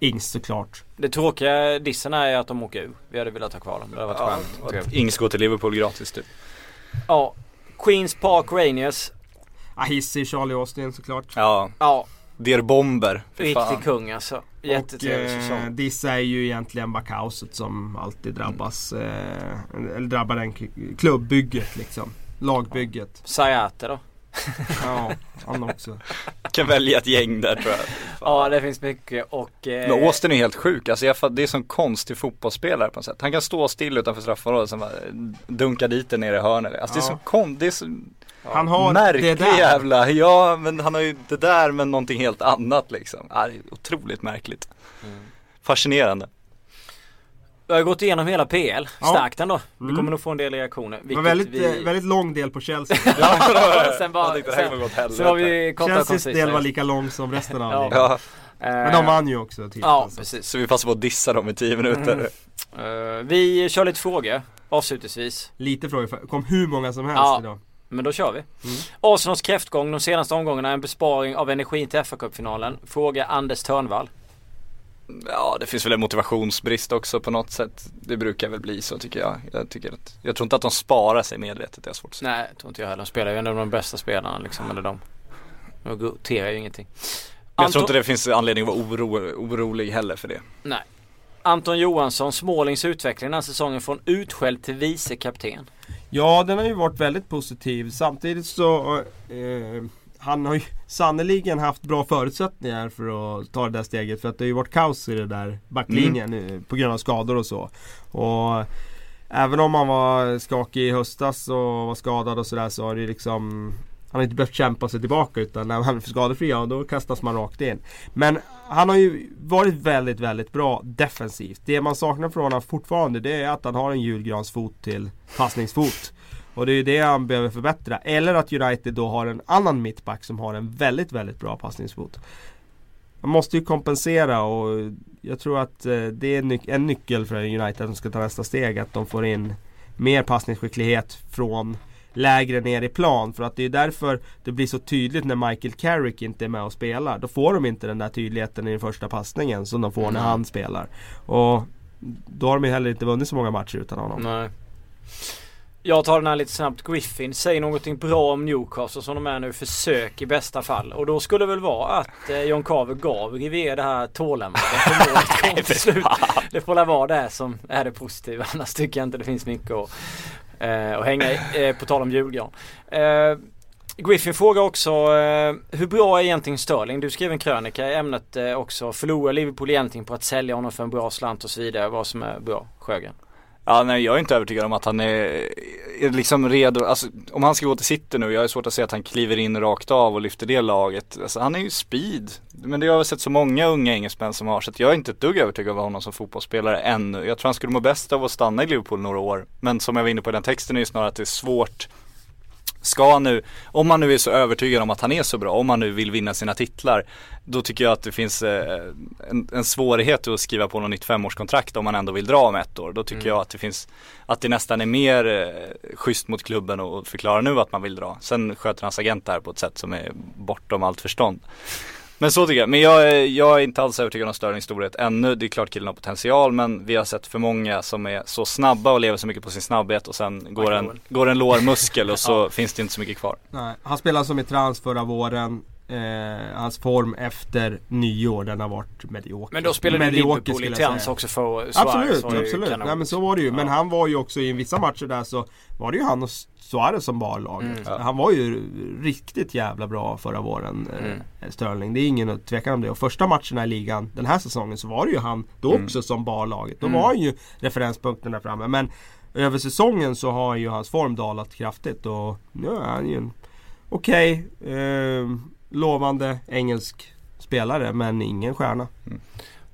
Ings såklart. Det tråkiga dissen är att de åker ur. Vi hade velat ha kvar dem. Det hade varit Ja, skönt. Ings går till Liverpool gratis typ. Ja. Queens Park Rangers. Ahissi, Charlie Austin såklart. Ja, Ja, Der Bomber. Riktig kung alltså. Jättetrevlig eh, säsong. Dissa är ju egentligen backauset som alltid drabbas. Eh, eller drabbar den klubbbygget liksom. Lagbygget. Sayate då? *laughs* Ja, han också. Kan välja ett gäng där tror jag. Ja det finns mycket och... Eh, Men Austin är helt sjuk, alltså jag, det är som konstig fotbollsspelare på något sätt. Han kan stå still utanför straffområdet och sen bara dunka dit den nere i hörnet. Alltså det är Ja. det är så Han har märklig det där. jävla, ja men han har ju det där men någonting helt annat liksom. Ja, det är otroligt märkligt. Mm. Fascinerande. Vi har gått igenom hela PL. Ja. Starkt ändå. Vi Mm. kommer nog få en del reaktioner. Det var vilket väldigt, vi... eh, väldigt lång del på Chelsea. *laughs* *laughs* sen bara, tänkte sen, så var vi Chelseas del var lika lång som resten av Ja. ligan. Ja, Men de vann ju också typ. Ja alltså. precis. så vi passar på att dissa dem i tio minuter. Mm. Eh, vi kör lite frågor avslutningsvis. Lite frågor. för- kom hur många som helst Ja. idag. Men då kör vi. Mm. Arsenals kräftgång de senaste omgångarna är en besparing av energin till fa Cup-finalen. Fråga Anders Törnvall. Ja, det finns väl en motivationsbrist också på något sätt. Det brukar väl bli så tycker jag. Jag, tycker att, jag tror inte att de sparar sig medvetet, det är svårt att säga. Nej, tror inte jag heller. De spelar ju ändå de bästa spelarna liksom. Eller de. De roterar ju ingenting. Men jag Anton- tror inte det finns anledning att vara oro, orolig heller för det. Nej. Anton Johansson, Smålings utveckling den här säsongen från utskälld till vice kapten. Ja, den har ju varit väldigt positiv. Samtidigt så eh, Han har ju sannerligen haft bra förutsättningar för att ta det där steget. För att det har ju varit kaos i det där backlinjen eh, på grund av skador och så. Och Även om han var skakig i höstas och var skadad och sådär så har det liksom han har inte behövt kämpa sig tillbaka utan när han är skadefri, ja då kastas man rakt in. Men han har ju varit väldigt, väldigt bra defensivt. Det man saknar från honom fortfarande det är att han har en julgransfot till passningsfot. Och det är det han behöver förbättra. Eller att United då har en annan mittback som har en väldigt, väldigt bra passningsfot. Man måste ju kompensera och jag tror att eh, det är en nyckel för United som ska ta nästa steg. Att de får in mer passningsskicklighet från lägre ner i plan. För att det är därför det blir så tydligt när Michael Carrick inte är med och spelar. Då får de inte den där tydligheten i den första passningen som de får när han spelar. Och då har de ju heller inte vunnit så många matcher utan honom. Nej. Jag tar den här lite snabbt. Griffin säger någonting bra om Newcastle som de är nu. Försök i bästa fall. Och då skulle det väl vara att eh, John Carver gav Rivier det här tålamodet. *laughs* Det får väl vara det som är det positiva. Annars tycker jag inte det finns mycket att, eh, och hänga i. Eh, på tal om julgran. Eh, Griffin frågar också eh, hur bra är egentligen Sterling? Du skrev en krönika i ämnet eh, också. Förlorar Liverpool egentligen på att sälja honom för en bra slant och så vidare? Vad som är bra? Sjögren? Ja nej jag är inte övertygad om att han är, är liksom redo, alltså om han ska gå till City nu, jag har svårt att se att han kliver in rakt av och lyfter det laget. Alltså han är ju speed. Men det har jag sett så många unga engelsmän som har, så att jag är inte ett dugg övertygad om honom som fotbollsspelare ännu. Jag tror han skulle må bäst av att stanna i Liverpool några år. Men som jag var inne på i den texten är ju snarare att det är svårt Ska nu, om man nu är så övertygad om att han är så bra, om man nu vill vinna sina titlar Då tycker jag att det finns eh, en, en svårighet att skriva på något nytt femårskontrakt om man ändå vill dra om ett år. Då tycker Mm. jag att det finns, att det nästan är mer eh, schysst mot klubben och förklara nu att man vill dra. Sen sköter hans agent det här på ett sätt som är bortom allt förstånd. Men så tycker jag, men jag, är- jag är inte alls övertygad om Störlings storhet ännu. Det är klart killen har potential men vi har sett för många som är så snabba och lever så mycket på sin snabbhet och sen går en, går en lårmuskel och så *laughs* finns det inte så mycket kvar. Nej, han spelade som i trans förra våren. Eh, hans form efter nyår, den har varit medioker. Men då spelade Medioker Liverpool säga. också för Suarez Absolut, var absolut. kanon. Nej men så var det ju. Men Ja. han var ju också i vissa matcher där så var det ju han och Suarez som bar laget. Mm. Han var ju riktigt jävla bra förra våren, eh, Mm. Sterling. Det är ingen tvekan om det. Och första matcherna i ligan den här säsongen så var det ju han då också som bar laget. Då Mm. var han ju referenspunkten där framme. Men över säsongen så har ju hans form dalat kraftigt och nu är han ju en okej, eh, lovande engelsk spelare men ingen stjärna.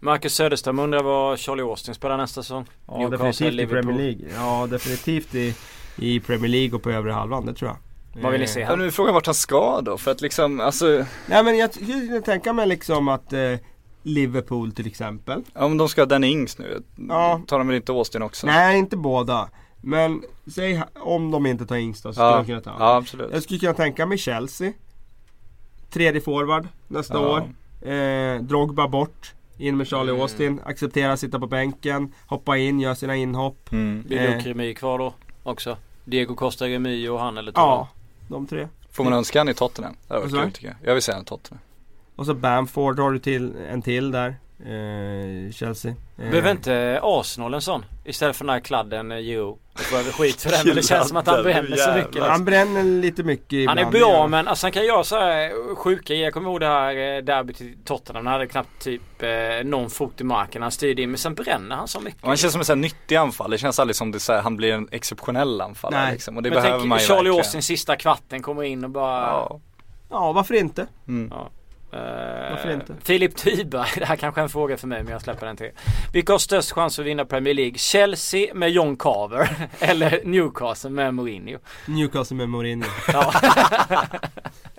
Marcus Söderström undrar vad Charlie Austin spelar nästa säsong. Ja Newcastle, definitivt i. Premier League. Ja definitivt i, i Premier League och på övre halvan, det tror jag. Vad vill ni Eh, se Ja, här? nu är frågan vart han ska då för att liksom, alltså Nej men jag skulle tänka mig liksom att eh, Liverpool till exempel. om de ska ha Danny Ings nu, Ja. tar de väl inte Austin också? Nej inte båda. Men säg om de inte tar Ings då så skulle Ja, de kunna ta ja absolut. Jag skulle kunna tänka mig Chelsea. Tredje forward nästa Ja. år. Eh, Drogba bort. In med Charlie Mm. Austin. Acceptera sitta på bänken. Hoppa in, göra sina inhopp. Mm. Blir Eh. Luke Remy kvar då också? Diego Costa Remy och han eller Ja, de tre. Får man önska han i Tottenham? Det hade varit kul tycker jag. Jag vill säga han i Tottenham. Och så Bamford har du till, en till där. Eh, Chelsea. Eh, Behöver inte Arsenal en sån? Istället för den här kladden eh, Jo. Det får väl skit för den men det känns som att han bränner så mycket. Han bränner lite mycket Han är ibland, bra ja. men alltså han kan göra så här sjuka. Jag kommer ihåg det här derbyt i Tottenham. Han hade knappt typ eh, någon fot i marken. Han styrde in men sen bränner han så mycket. Och han känns som en sån här nyttig anfall. Det känns aldrig som det så här, han blir en exceptionell anfallare Nej. liksom. Och det men behöver tänk man ju Charlie. Austin sista kvarten kommer in och bara Ja. Ja, varför inte? Mm. Varför inte? Eh, Filip Tyberg, *laughs* det här kanske är en fråga för mig men jag släpper den till. Vilka har störst chans att vinna Premier League? Chelsea med John Carver *laughs* eller Newcastle med Mourinho? Newcastle med Mourinho. Ja. *laughs*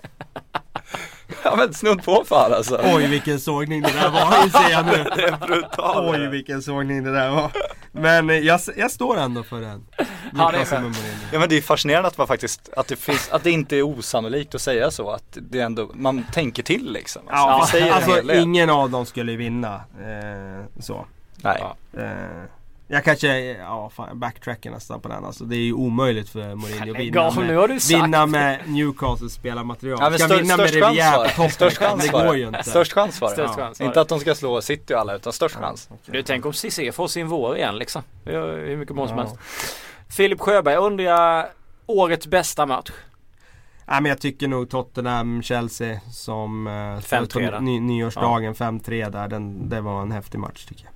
ja men snudd på fan alltså. Oj vilken sågning det där var, ser jag nu. *laughs* Det är brutalt. Oj vilken sågning det där var. Men eh, jag, jag står ändå för den. Ja, det är. Ja men det är fascinerande att man faktiskt, att det finns, att det inte är osannolikt att säga så. Att det ändå, man tänker till liksom. Alltså, Ja, alltså ingen av dem skulle vinna. Eh, så. Nej. Ja. Eh, jag kanske, ja fan, jag backtrackar nästan på den alltså. Det är ju omöjligt för Mourinho att vinna av, med, vinna med Newcastles spelarmaterial. Ja, Ska stör, vinna med störst chans Rivière på toppen, chans det går ju inte. Störst chans var det. Chans var Inte att de ska slå City och alla utan störst chans. Du tänk om Cissé får sin vår igen liksom. Hur mycket mål som Ja. helst. Filip Sjöberg undrar årets bästa match. Nej men jag tycker nog Tottenham-Chelsea som eh, 5-3 på då. ny, nyårsdagen 5-3 där. Den, det var en häftig match tycker jag.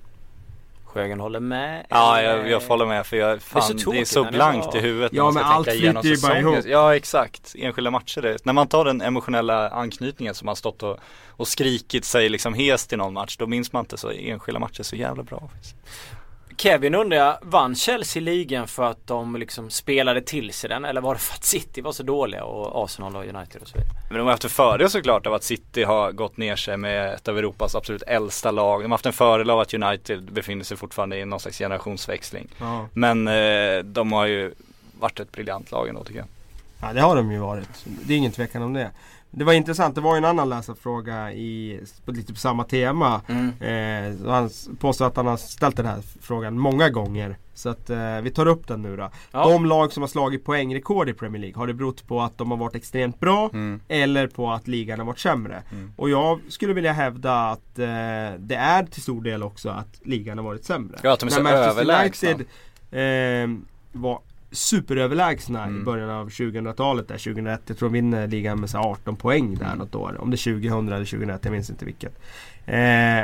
Sjögren håller med? Ja, jag, jag hålla med för jag, fan, så det är tråkigt så när det blankt var- i huvudet Ja, man men allt flyter ju bara ihop. Ja, exakt. Enskilda matcher. Det. När man tar den emotionella anknytningen som har stått och, och skrikit sig liksom hes till någon match, då minns man inte så enskilda matcher så jävla bra. Kevin undrar jag, vann Chelsea ligan för att de liksom spelade till sig den? Eller var det för att City var så dåliga och Arsenal och United och så vidare? Men de har haft en fördel såklart av att City har gått ner sig med ett av Europas absolut äldsta lag. De har haft en fördel av att United befinner sig fortfarande i någon slags generationsväxling. Ja. Men eh, de har ju varit ett briljant lag ändå tycker jag. ja, det har de ju varit. Det är ingen tvekan om det. Det var intressant, det var ju en annan läsarfråga i, på lite på samma tema. Mm. Eh, han påstår att han har ställt den här frågan många gånger. Så att eh, vi tar upp den nu då. Ja. De lag som har slagit poängrekord i Premier League, har det berott på att de har varit extremt bra Mm. eller på att ligan har varit sämre? Mm. Och jag skulle vilja hävda att eh, det är till stor del också att ligan har varit sämre. Ja, att de är så När Manchester överlägsna. United eh, var superöverlägsna i Mm. början av 2000-talet där 2001. Jag tror de vinner ligan med så här 18 poäng där Mm. något år. Om det är 2000 eller 2001, jag minns inte vilket. Eh,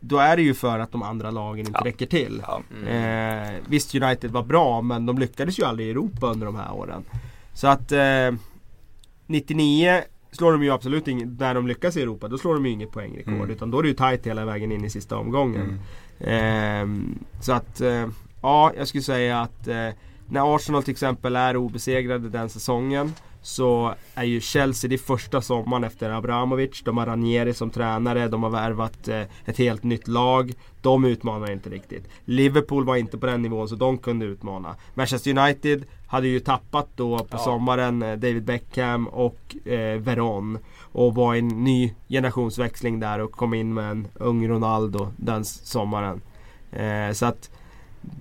då är det ju för att de andra lagen inte Ja. räcker till. Ja. Mm. Eh, visst United var bra men de lyckades ju aldrig i Europa under de här åren. Så att eh, 99 slår de ju absolut inget, när de lyckas i Europa, då slår de ju inget poängrekord. Mm. Utan då är det ju tight hela vägen in i sista omgången. Mm. Ehm, så att, eh, ja jag skulle säga att eh, när Arsenal till exempel är obesegrade den säsongen så är ju Chelsea det första sommaren efter Abramovic. De har Ranieri som tränare, de har värvat eh, ett helt nytt lag. De utmanar inte riktigt. Liverpool var inte på den nivån så de kunde utmana. Manchester United hade ju tappat då på Ja. sommaren eh, David Beckham och eh, Veron. Och var i en ny generationsväxling där och kom in med en ung Ronaldo den sommaren. Eh, så att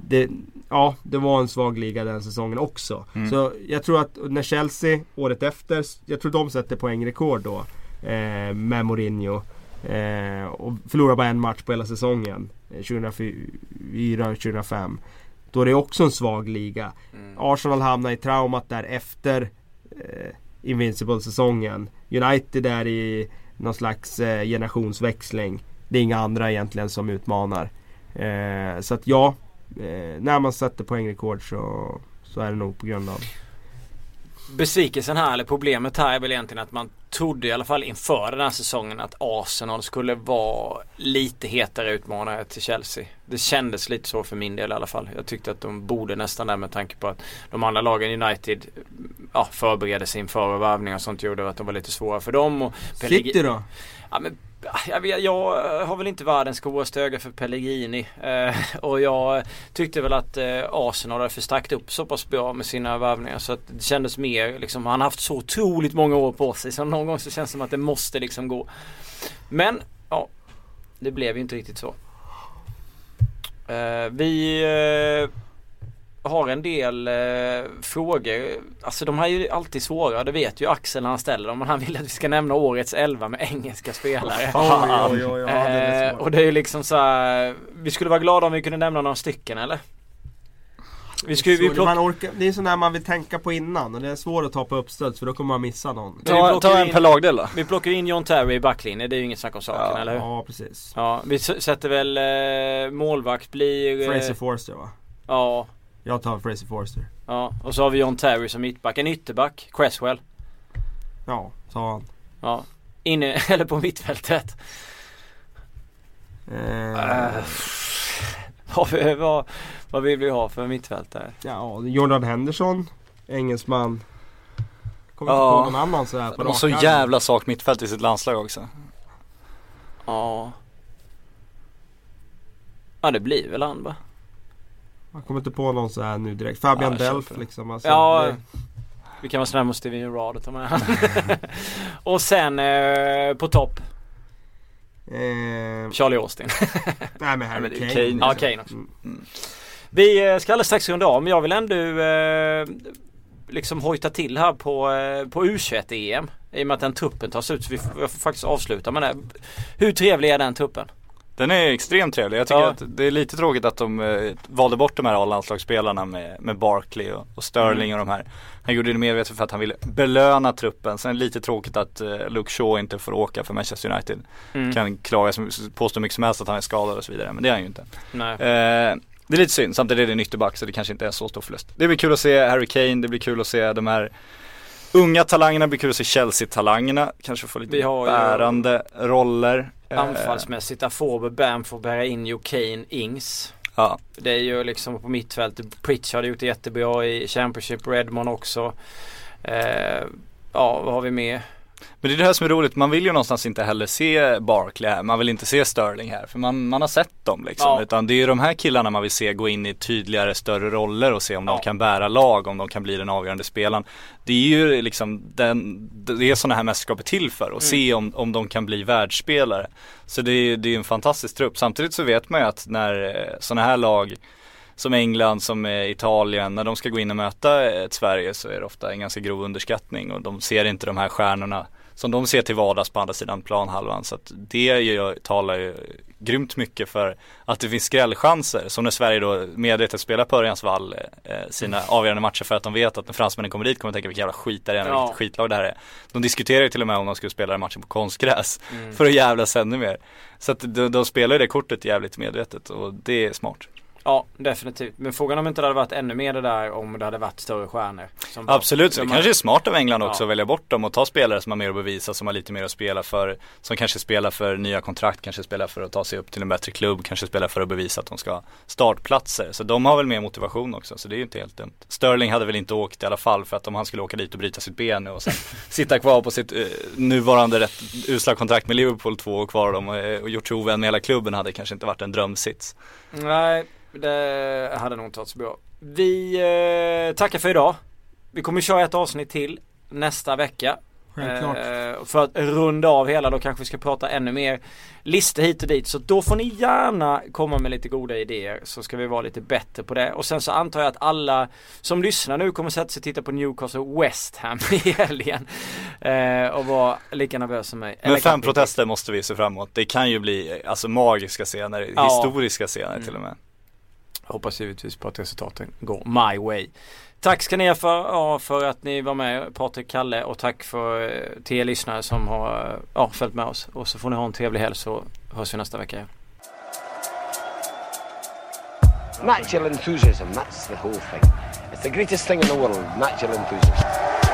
det, ja, det var en svag liga den säsongen också. Mm. Så jag tror att när Chelsea året efter, jag tror de sätter poängrekord då. Eh, med Mourinho. Eh, och förlorar bara en match på hela säsongen. Eh, 2004-2005. Då är det också en svag liga. Mm. Arsenal hamnar i traumat där efter eh, Invincible-säsongen. United är i någon slags eh, generationsväxling. Det är inga andra egentligen som utmanar. Eh, så att ja, eh, när man sätter poängrekord så, så är det nog på grund av Besvikelsen här, eller problemet här är väl egentligen att man trodde i alla fall inför den här säsongen att Arsenal skulle vara lite hetare utmanare till Chelsea. Det kändes lite så för min del i alla fall. Jag tyckte att de borde nästan där med tanke på att de andra lagen United ja, förberedde sig inför och värvningar och sånt gjorde att de var lite svåra för dem. Och City då? Ja, men, jag, vet, jag har väl inte världens godaste öga för Pellegrini. Eh, och jag tyckte väl att eh, Arsenal hade förstärkt upp så pass bra med sina värvningar. Så att det kändes mer liksom, han har haft så otroligt många år på sig. Så någon gång så känns det som att det måste liksom gå. Men ja, det blev ju inte riktigt så. Eh, vi eh, har en del eh, frågor. Alltså de här är ju alltid svåra. Det vet ju Axel när han ställer dem. Men han vill att vi ska nämna årets elva med engelska spelare. Oj, oj, oj, är Eh, och det är ju liksom så här, Vi skulle vara glada om vi kunde nämna några stycken eller? Vi skulle vi Så plocka, man orkar, det är där man vill tänka på innan och det är svårt att ta på uppstuds för då kommer man missa någon. Ta, ta en in- per lagdel då. vi plockar in John Terry i backlinjen. Det är ju inget snack om saken Ja, eller hur? Ja precis. Ja, vi sätter väl eh, målvakt blir... eh, Fraser Forster va? Ja, Jag tar Fraser Forster. ja. Och så har vi John Terry som mittback. En ytterback, Cresswell. Ja, sa han. Ja. Inne, *laughs* eller på mittfältet. Eh, Vad, vi- vad, vad vill vi ha för mittfältare? ja, Jordan Henderson. Engelsman. Kommer Ja. inte på någon annan sådär på De har så jävla svagt mittfält i sitt landslag också. Ja. Ja det blir väl han va? Jag kommer inte på någon så här nu direkt. Fabian Ja, Delf liksom. Alltså, Ja, det, vi kan vara snälla mot Steven Gerrard och ta med. *laughs* Och sen eh, på topp, eh, Charlie Austin. *laughs* nej men Harry Kane. Kane, ja, liksom. Kane också. Mm. Vi eh, ska alldeles strax runda av men jag vill ändå eh, liksom hojta till här på, eh, på U21-EM. I och med att den truppen tas ut så vi får, jag får faktiskt avsluta med det. Hur trevlig är den truppen? Den är extremt trevlig. Jag tycker Ja. att det är lite tråkigt att de eh, valde bort de här A-landslagsspelarna med, med Barkley och, och Sterling Mm. och de här. Han gjorde det medvetet för att han ville belöna truppen. Sen är det lite tråkigt att eh, Luke Shaw inte får åka för Manchester United. Mm. Kan klaga, påstå mycket som helst att han är skadad och så vidare. Men det är han ju inte. Nej. Eh, det är lite synd, samtidigt är det en ytterback så det kanske inte är så stor förlust. Det blir kul att se Harry Kane, det blir kul att se de här unga talangerna, det blir kul att se Chelsea-talangerna. Kanske få lite bärande roller. Eh, Anfallsmässigt, Afobe, Bamford, Berrainho, Kane, Ings. Ja, Det är ju liksom på mittfältet. Pritchard har gjort det jättebra i Championship. Redmond också. Eh, ja, vad har vi med? Men det är det här som är roligt, man vill ju någonstans inte heller se Barkley här, man vill inte se Sterling här, för man, man har sett dem liksom. Ja. Utan det är ju de här killarna man vill se gå in i tydligare, större roller och se om Ja. de kan bära lag, om de kan bli den avgörande spelaren. Det är ju liksom den, det är sådana här mästerskap är till för, och se om, om de kan bli världsspelare. Så det är det är en fantastisk trupp. Samtidigt så vet man ju att när sådana här lag som England, som eh, Italien, när de ska gå in och möta ett Sverige så är det ofta en ganska grov underskattning och de ser inte de här stjärnorna som de ser till vardags på andra sidan planhalvan. Så att det ju, talar ju grymt mycket för att det finns skrällchanser. Som när Sverige då medvetet spelar på Örjans vall eh, sina avgörande matcher för att de vet att när fransmännen kommer dit kommer de tänka vilka jävla skit det är, ja. vilket skitlag det här är. De diskuterar ju till och med om de skulle spela den matchen på konstgräs Mm. för att jävlas ännu mer. Så att de, de spelar ju det kortet jävligt medvetet och det är smart. Ja, definitivt. Men frågan om inte det hade varit ännu mer det där om det hade varit större stjärnor. Absolut, så det de kanske är smart av England också Ja. att välja bort dem och ta spelare som har mer att bevisa, som har lite mer att spela för. Som kanske spelar för nya kontrakt, kanske spelar för att ta sig upp till en bättre klubb, kanske spelar för att bevisa att de ska ha startplatser. Så de har väl mer motivation också, så det är ju inte helt dumt. Sterling hade väl inte åkt i alla fall för att om han skulle åka dit och bryta sitt ben nu och sen *laughs* sitta kvar på sitt eh, nuvarande rätt usla kontrakt med Liverpool två år kvar och, de, eh, och gjort sig ovän med hela klubben hade kanske inte varit en drömsits. Nej, det hade nog inte varit så bra. Vi eh, tackar för idag. Vi kommer köra ett avsnitt till nästa vecka. Självklart. Eh, för att runda av hela då kanske vi ska prata ännu mer listor hit och dit. Så då får ni gärna komma med lite goda idéer så ska vi vara lite bättre på det. Och sen så antar jag att alla som lyssnar nu kommer sätta sig och titta på Newcastle West Ham *laughs* i helgen. Eh, och vara lika nervösa som mig. Men Eller fem protester måste vi se fram emot. Det kan ju bli alltså magiska scener, Ja. historiska scener till och med. Hoppas givetvis på att resultaten går my way. Tack ska ni ha för, ja, för att ni var med Patrik, Kalle och tack för eh, till er lyssnare som har ja, följt med oss. Och så får ni ha en trevlig helg så hörs vi nästa vecka. igen. Natural enthusiasm, that's the whole thing. It's the greatest thing in the world, natural enthusiasm.